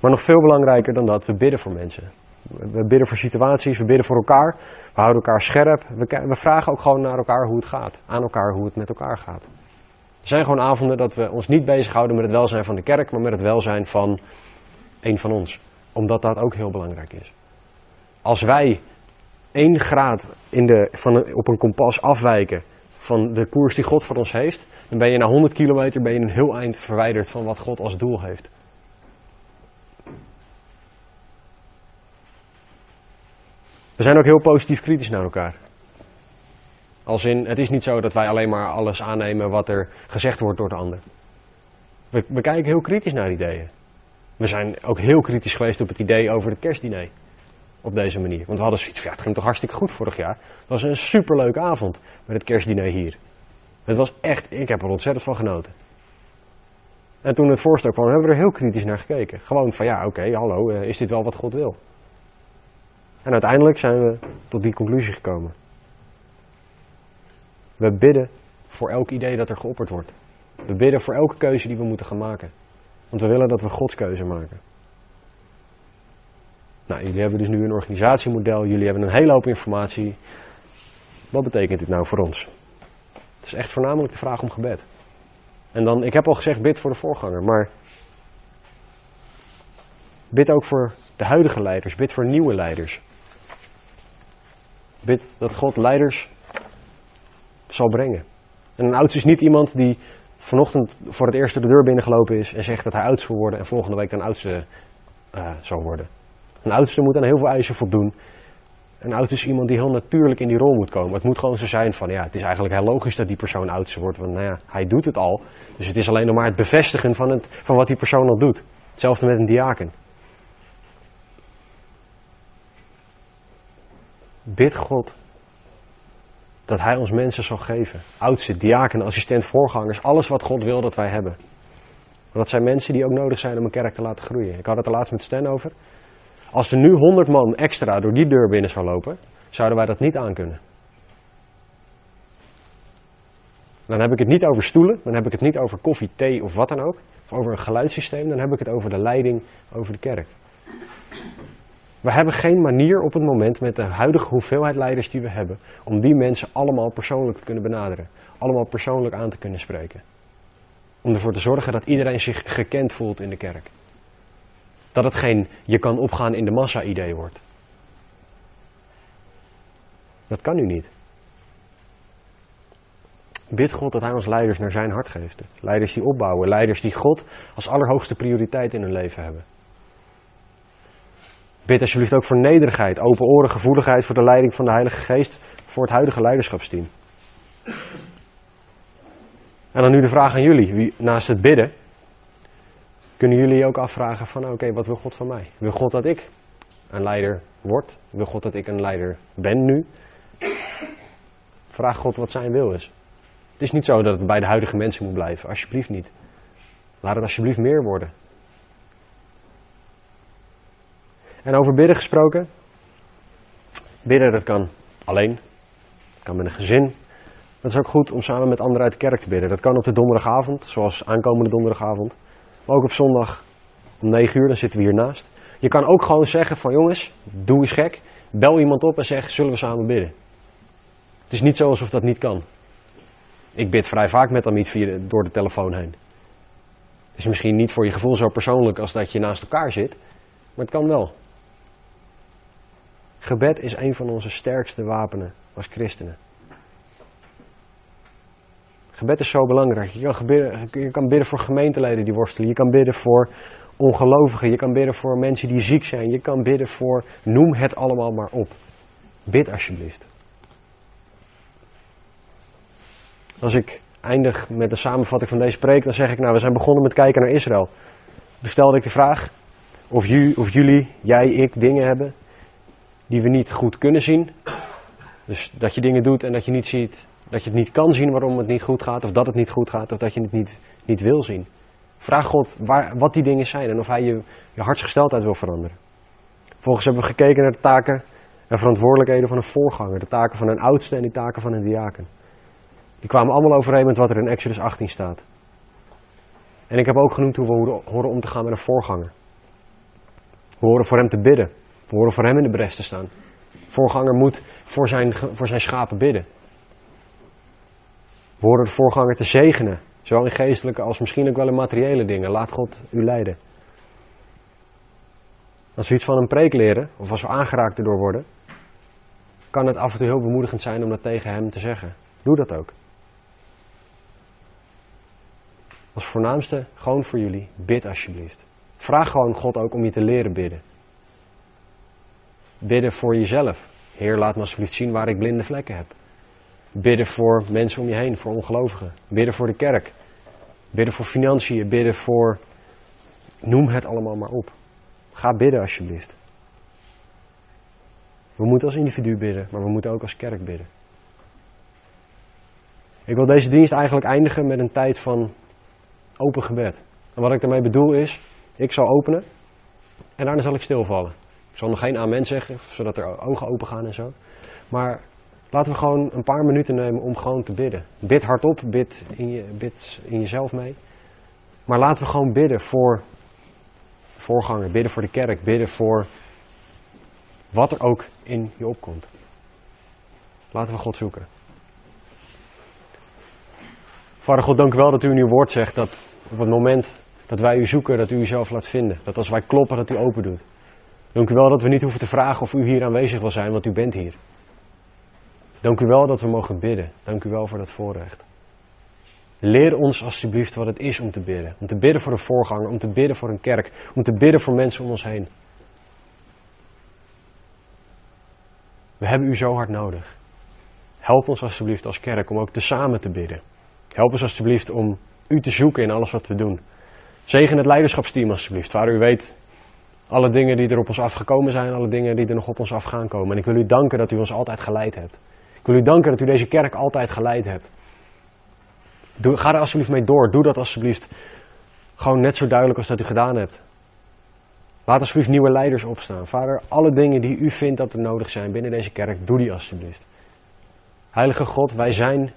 A: Maar nog veel belangrijker dan dat, we bidden voor mensen. We bidden voor situaties, we bidden voor elkaar. We houden elkaar scherp. We, we vragen ook gewoon naar elkaar hoe het gaat. Aan elkaar hoe het met elkaar gaat. Er zijn gewoon avonden dat we ons niet bezighouden met het welzijn van de kerk, maar met het welzijn van een van ons. Omdat dat ook heel belangrijk is. Als wij één graad in de, van op een kompas afwijken van de koers die God voor ons heeft, dan ben je na 100 kilometer ben je een heel eind verwijderd van wat God als doel heeft. We zijn ook heel positief kritisch naar elkaar. Als in, het is niet zo dat wij alleen maar alles aannemen wat er gezegd wordt door de ander. We, we kijken heel kritisch naar ideeën. We zijn ook heel kritisch geweest op het idee over het kerstdiner. Op deze manier. Want we hadden zoiets van, ja, het ging toch hartstikke goed vorig jaar. Het was een superleuke avond met het kerstdiner hier. Het was echt, ik heb er ontzettend van genoten. En toen het voorstel kwam, hebben we er heel kritisch naar gekeken. Gewoon van, ja, oké, hallo, eh, is dit wel wat God wil? En uiteindelijk zijn we tot die conclusie gekomen. We bidden voor elk idee dat er geopperd wordt. We bidden voor elke keuze die we moeten gaan maken. Want we willen dat we Gods keuze maken. Nou, jullie hebben dus nu een organisatiemodel, jullie hebben een hele hoop informatie. Wat betekent dit nou voor ons? Het is echt voornamelijk de vraag om gebed. En dan, ik heb al gezegd, bid voor de voorganger, maar bid ook voor de huidige leiders, bid voor nieuwe leiders. Bid dat God leiders zal brengen. En een oudste is niet iemand die vanochtend voor het eerst de deur binnengelopen is en zegt dat hij oudste wil worden en volgende week dan oudste uh, zal worden. Een oudste moet aan heel veel eisen voldoen. Een oudste is iemand die heel natuurlijk in die rol moet komen. Het moet gewoon zo zijn van, ja, het is eigenlijk heel logisch dat die persoon oudste wordt. Want nou ja, hij doet het al. Dus het is alleen nog maar het bevestigen van, het, van wat die persoon al doet. Hetzelfde met een diaken. Bid God dat Hij ons mensen zal geven. Oudste, diaken, assistent, voorgangers. Alles wat God wil dat wij hebben. Maar dat zijn mensen die ook nodig zijn om een kerk te laten groeien. Ik had het er laatst met Stan over. Als er nu 100 man extra door die deur binnen zou lopen, zouden wij dat niet aankunnen. Dan heb ik het niet over stoelen, dan heb ik het niet over koffie, thee of wat dan ook. Of over een geluidssysteem, dan heb ik het over de leiding over de kerk. We hebben geen manier op het moment met de huidige hoeveelheid leiders die we hebben, om die mensen allemaal persoonlijk te kunnen benaderen. Allemaal persoonlijk aan te kunnen spreken. Om ervoor te zorgen dat iedereen zich gekend voelt in de kerk. Dat het geen je kan opgaan in de massa idee wordt. Dat kan nu niet. Bid God dat Hij ons leiders naar zijn hart geeft. Leiders die opbouwen, leiders die God als allerhoogste prioriteit in hun leven hebben. Bid alsjeblieft ook voor nederigheid, open oren, gevoeligheid voor de leiding van de Heilige Geest voor het huidige leiderschapsteam. En dan nu de vraag aan jullie, wie, naast het bidden, kunnen jullie ook afvragen van oké, wat wil God van mij? Wil God dat ik een leider word? Wil God dat ik een leider ben nu? Vraag God wat zijn wil is. Het is niet zo dat het bij de huidige mensen moet blijven, alsjeblieft niet. Laat het alsjeblieft meer worden. En over bidden gesproken. Bidden, dat kan alleen. Dat kan met een gezin. Dat is ook goed om samen met anderen uit de kerk te bidden. Dat kan op de donderdagavond, zoals aankomende donderdagavond. Maar ook op zondag om 9 uur, dan zitten we hiernaast. Je kan ook gewoon zeggen van jongens, doe eens gek. Bel iemand op en zeg, zullen we samen bidden? Het is niet zo alsof dat niet kan. Ik bid vrij vaak met Amit via door de telefoon heen. Het is misschien niet voor je gevoel zo persoonlijk als dat je naast elkaar zit, maar het kan wel. Gebed is een van onze sterkste wapenen als christenen. Gebed is zo belangrijk. Je kan, gebidden, je kan bidden voor gemeenteleden die worstelen. Je kan bidden voor ongelovigen. Je kan bidden voor mensen die ziek zijn. Je kan bidden voor, noem het allemaal maar op. Bid alsjeblieft. Als ik eindig met de samenvatting van deze preek, dan zeg ik, nou we zijn begonnen met kijken naar Israël. Toen stelde ik de vraag of, of jullie, jij, ik, dingen hebben die we niet goed kunnen zien. Dus dat je dingen doet en dat je niet ziet, dat je het niet kan zien waarom het niet goed gaat, of dat het niet goed gaat, of dat je het niet, niet wil zien. Vraag God waar, wat die dingen zijn en of Hij je, je hartsgesteldheid wil veranderen. Vervolgens hebben we gekeken naar de taken en verantwoordelijkheden van een voorganger, de taken van een oudste en de taken van een diaken. Die kwamen allemaal overeen met wat er in Exodus 18 staat. En ik heb ook genoemd hoe we horen om te gaan met een voorganger. We horen voor hem te bidden. We horen voor hem in de bres te staan. Voorganger moet voor zijn, voor zijn schapen bidden. We horen de voorganger te zegenen. Zowel in geestelijke als misschien ook wel in materiële dingen. Laat God u leiden. Als we iets van een preek leren, of als we aangeraakt erdoor worden, kan het af en toe heel bemoedigend zijn om dat tegen hem te zeggen. Doe dat ook. Als voornaamste, gewoon voor jullie, bid alsjeblieft. Vraag gewoon God ook om je te leren bidden. Bidden voor jezelf. Heer, laat me alsjeblieft zien waar ik blinde vlekken heb. Bidden voor mensen om je heen, voor ongelovigen. Bidden voor de kerk. Bidden voor financiën. Bidden voor. Noem het allemaal maar op. Ga bidden alsjeblieft. We moeten als individu bidden, maar we moeten ook als kerk bidden. Ik wil deze dienst eigenlijk eindigen met een tijd van open gebed. En wat ik daarmee bedoel is, ik zal openen en daarna zal ik stilvallen. Ik zal nog geen amen zeggen, zodat er ogen open gaan en zo. Maar laten we gewoon een paar minuten nemen om gewoon te bidden. Bid hardop, bid in, je, bid in jezelf mee. Maar laten we gewoon bidden voor voorganger, bidden voor de kerk, bidden voor wat er ook in je opkomt. Laten we God zoeken. Vader God, dank u wel dat u in uw woord zegt dat op het moment dat wij u zoeken, dat u uzelf laat vinden. Dat als wij kloppen, dat u open doet. Dank u wel dat we niet hoeven te vragen of u hier aanwezig wil zijn, want u bent hier. Dank u wel dat we mogen bidden. Dank u wel voor dat voorrecht. Leer ons alsjeblieft wat het is om te bidden. Om te bidden voor een voorganger, om te bidden voor een kerk, om te bidden voor mensen om ons heen. We hebben u zo hard nodig. Help ons alsjeblieft als kerk om ook te samen te bidden. Help ons alsjeblieft om u te zoeken in alles wat we doen. Zegen het leiderschapsteam alsjeblieft. Waar u weet Alle dingen die er op ons afgekomen zijn, alle dingen die er nog op ons af gaan komen. En ik wil u danken dat u ons altijd geleid hebt. Ik wil u danken dat u deze kerk altijd geleid hebt. Doe, ga er alsjeblieft mee door. Doe dat alsjeblieft gewoon net zo duidelijk als dat u gedaan hebt. Laat alsjeblieft nieuwe leiders opstaan. Vader, alle dingen die u vindt dat er nodig zijn binnen deze kerk, doe die alsjeblieft. Heilige God, wij zijn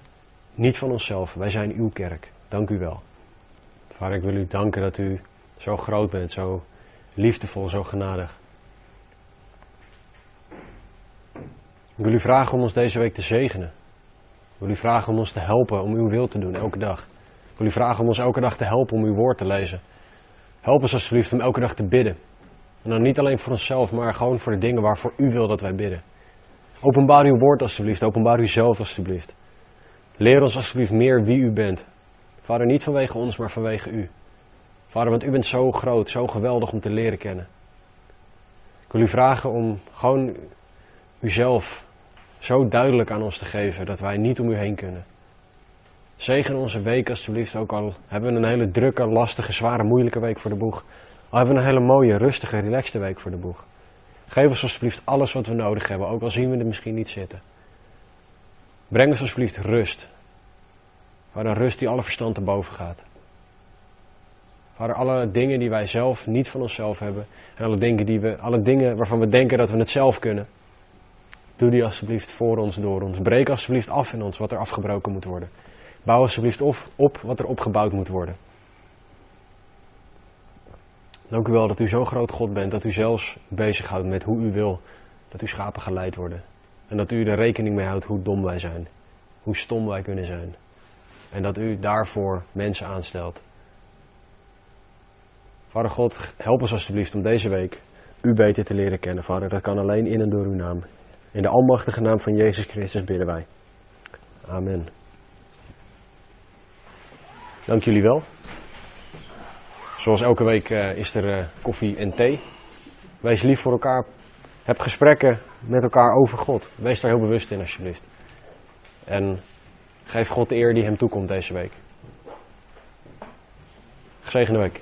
A: niet van onszelf, wij zijn uw kerk. Dank u wel. Vader, ik wil u danken dat u zo groot bent, zo liefdevol, zo genadig. Ik wil u vragen om ons deze week te zegenen. Ik wil u vragen om ons te helpen om uw wil te doen, elke dag. Ik wil u vragen om ons elke dag te helpen om uw woord te lezen. Help ons alsjeblieft om elke dag te bidden. En dan niet alleen voor onszelf, maar gewoon voor de dingen waarvoor u wil dat wij bidden. Openbaar uw woord alsjeblieft, openbaar uzelf alsjeblieft. Leer ons alsjeblieft meer wie u bent. Vader, niet vanwege ons, maar vanwege u. Vader, want u bent zo groot, zo geweldig om te leren kennen. Ik wil u vragen om gewoon uzelf zo duidelijk aan ons te geven dat wij niet om u heen kunnen. Zegen onze week alsjeblieft, ook al hebben we een hele drukke, lastige, zware, moeilijke week voor de boeg. Al hebben we een hele mooie, rustige, relaxte week voor de boeg. Geef ons alsjeblieft alles wat we nodig hebben, ook al zien we het misschien niet zitten. Breng ons alsjeblieft rust. Waar een rust die alle verstand te boven gaat. Vader, alle dingen die wij zelf niet van onszelf hebben. En alle dingen, die we, alle dingen waarvan we denken dat we het zelf kunnen. Doe die alsjeblieft voor ons, door ons. Breek alsjeblieft af in ons wat er afgebroken moet worden. Bouw alsjeblieft op, wat er opgebouwd moet worden. Dank u wel dat u zo'n groot God bent, dat u zelfs bezighoudt met hoe u wil dat uw schapen geleid worden. En dat u er rekening mee houdt hoe dom wij zijn, hoe stom wij kunnen zijn. En dat u daarvoor mensen aanstelt. Vader God, help ons alstublieft om deze week u beter te leren kennen. Vader, dat kan alleen in en door uw naam. In de almachtige naam van Jezus Christus bidden wij. Amen. Dank jullie wel. Zoals elke week uh, is er uh, koffie en thee. Wees lief voor elkaar. Heb gesprekken met elkaar over God. Wees daar heel bewust in alsjeblieft. En geef God de eer die hem toekomt deze week. Gezegende week.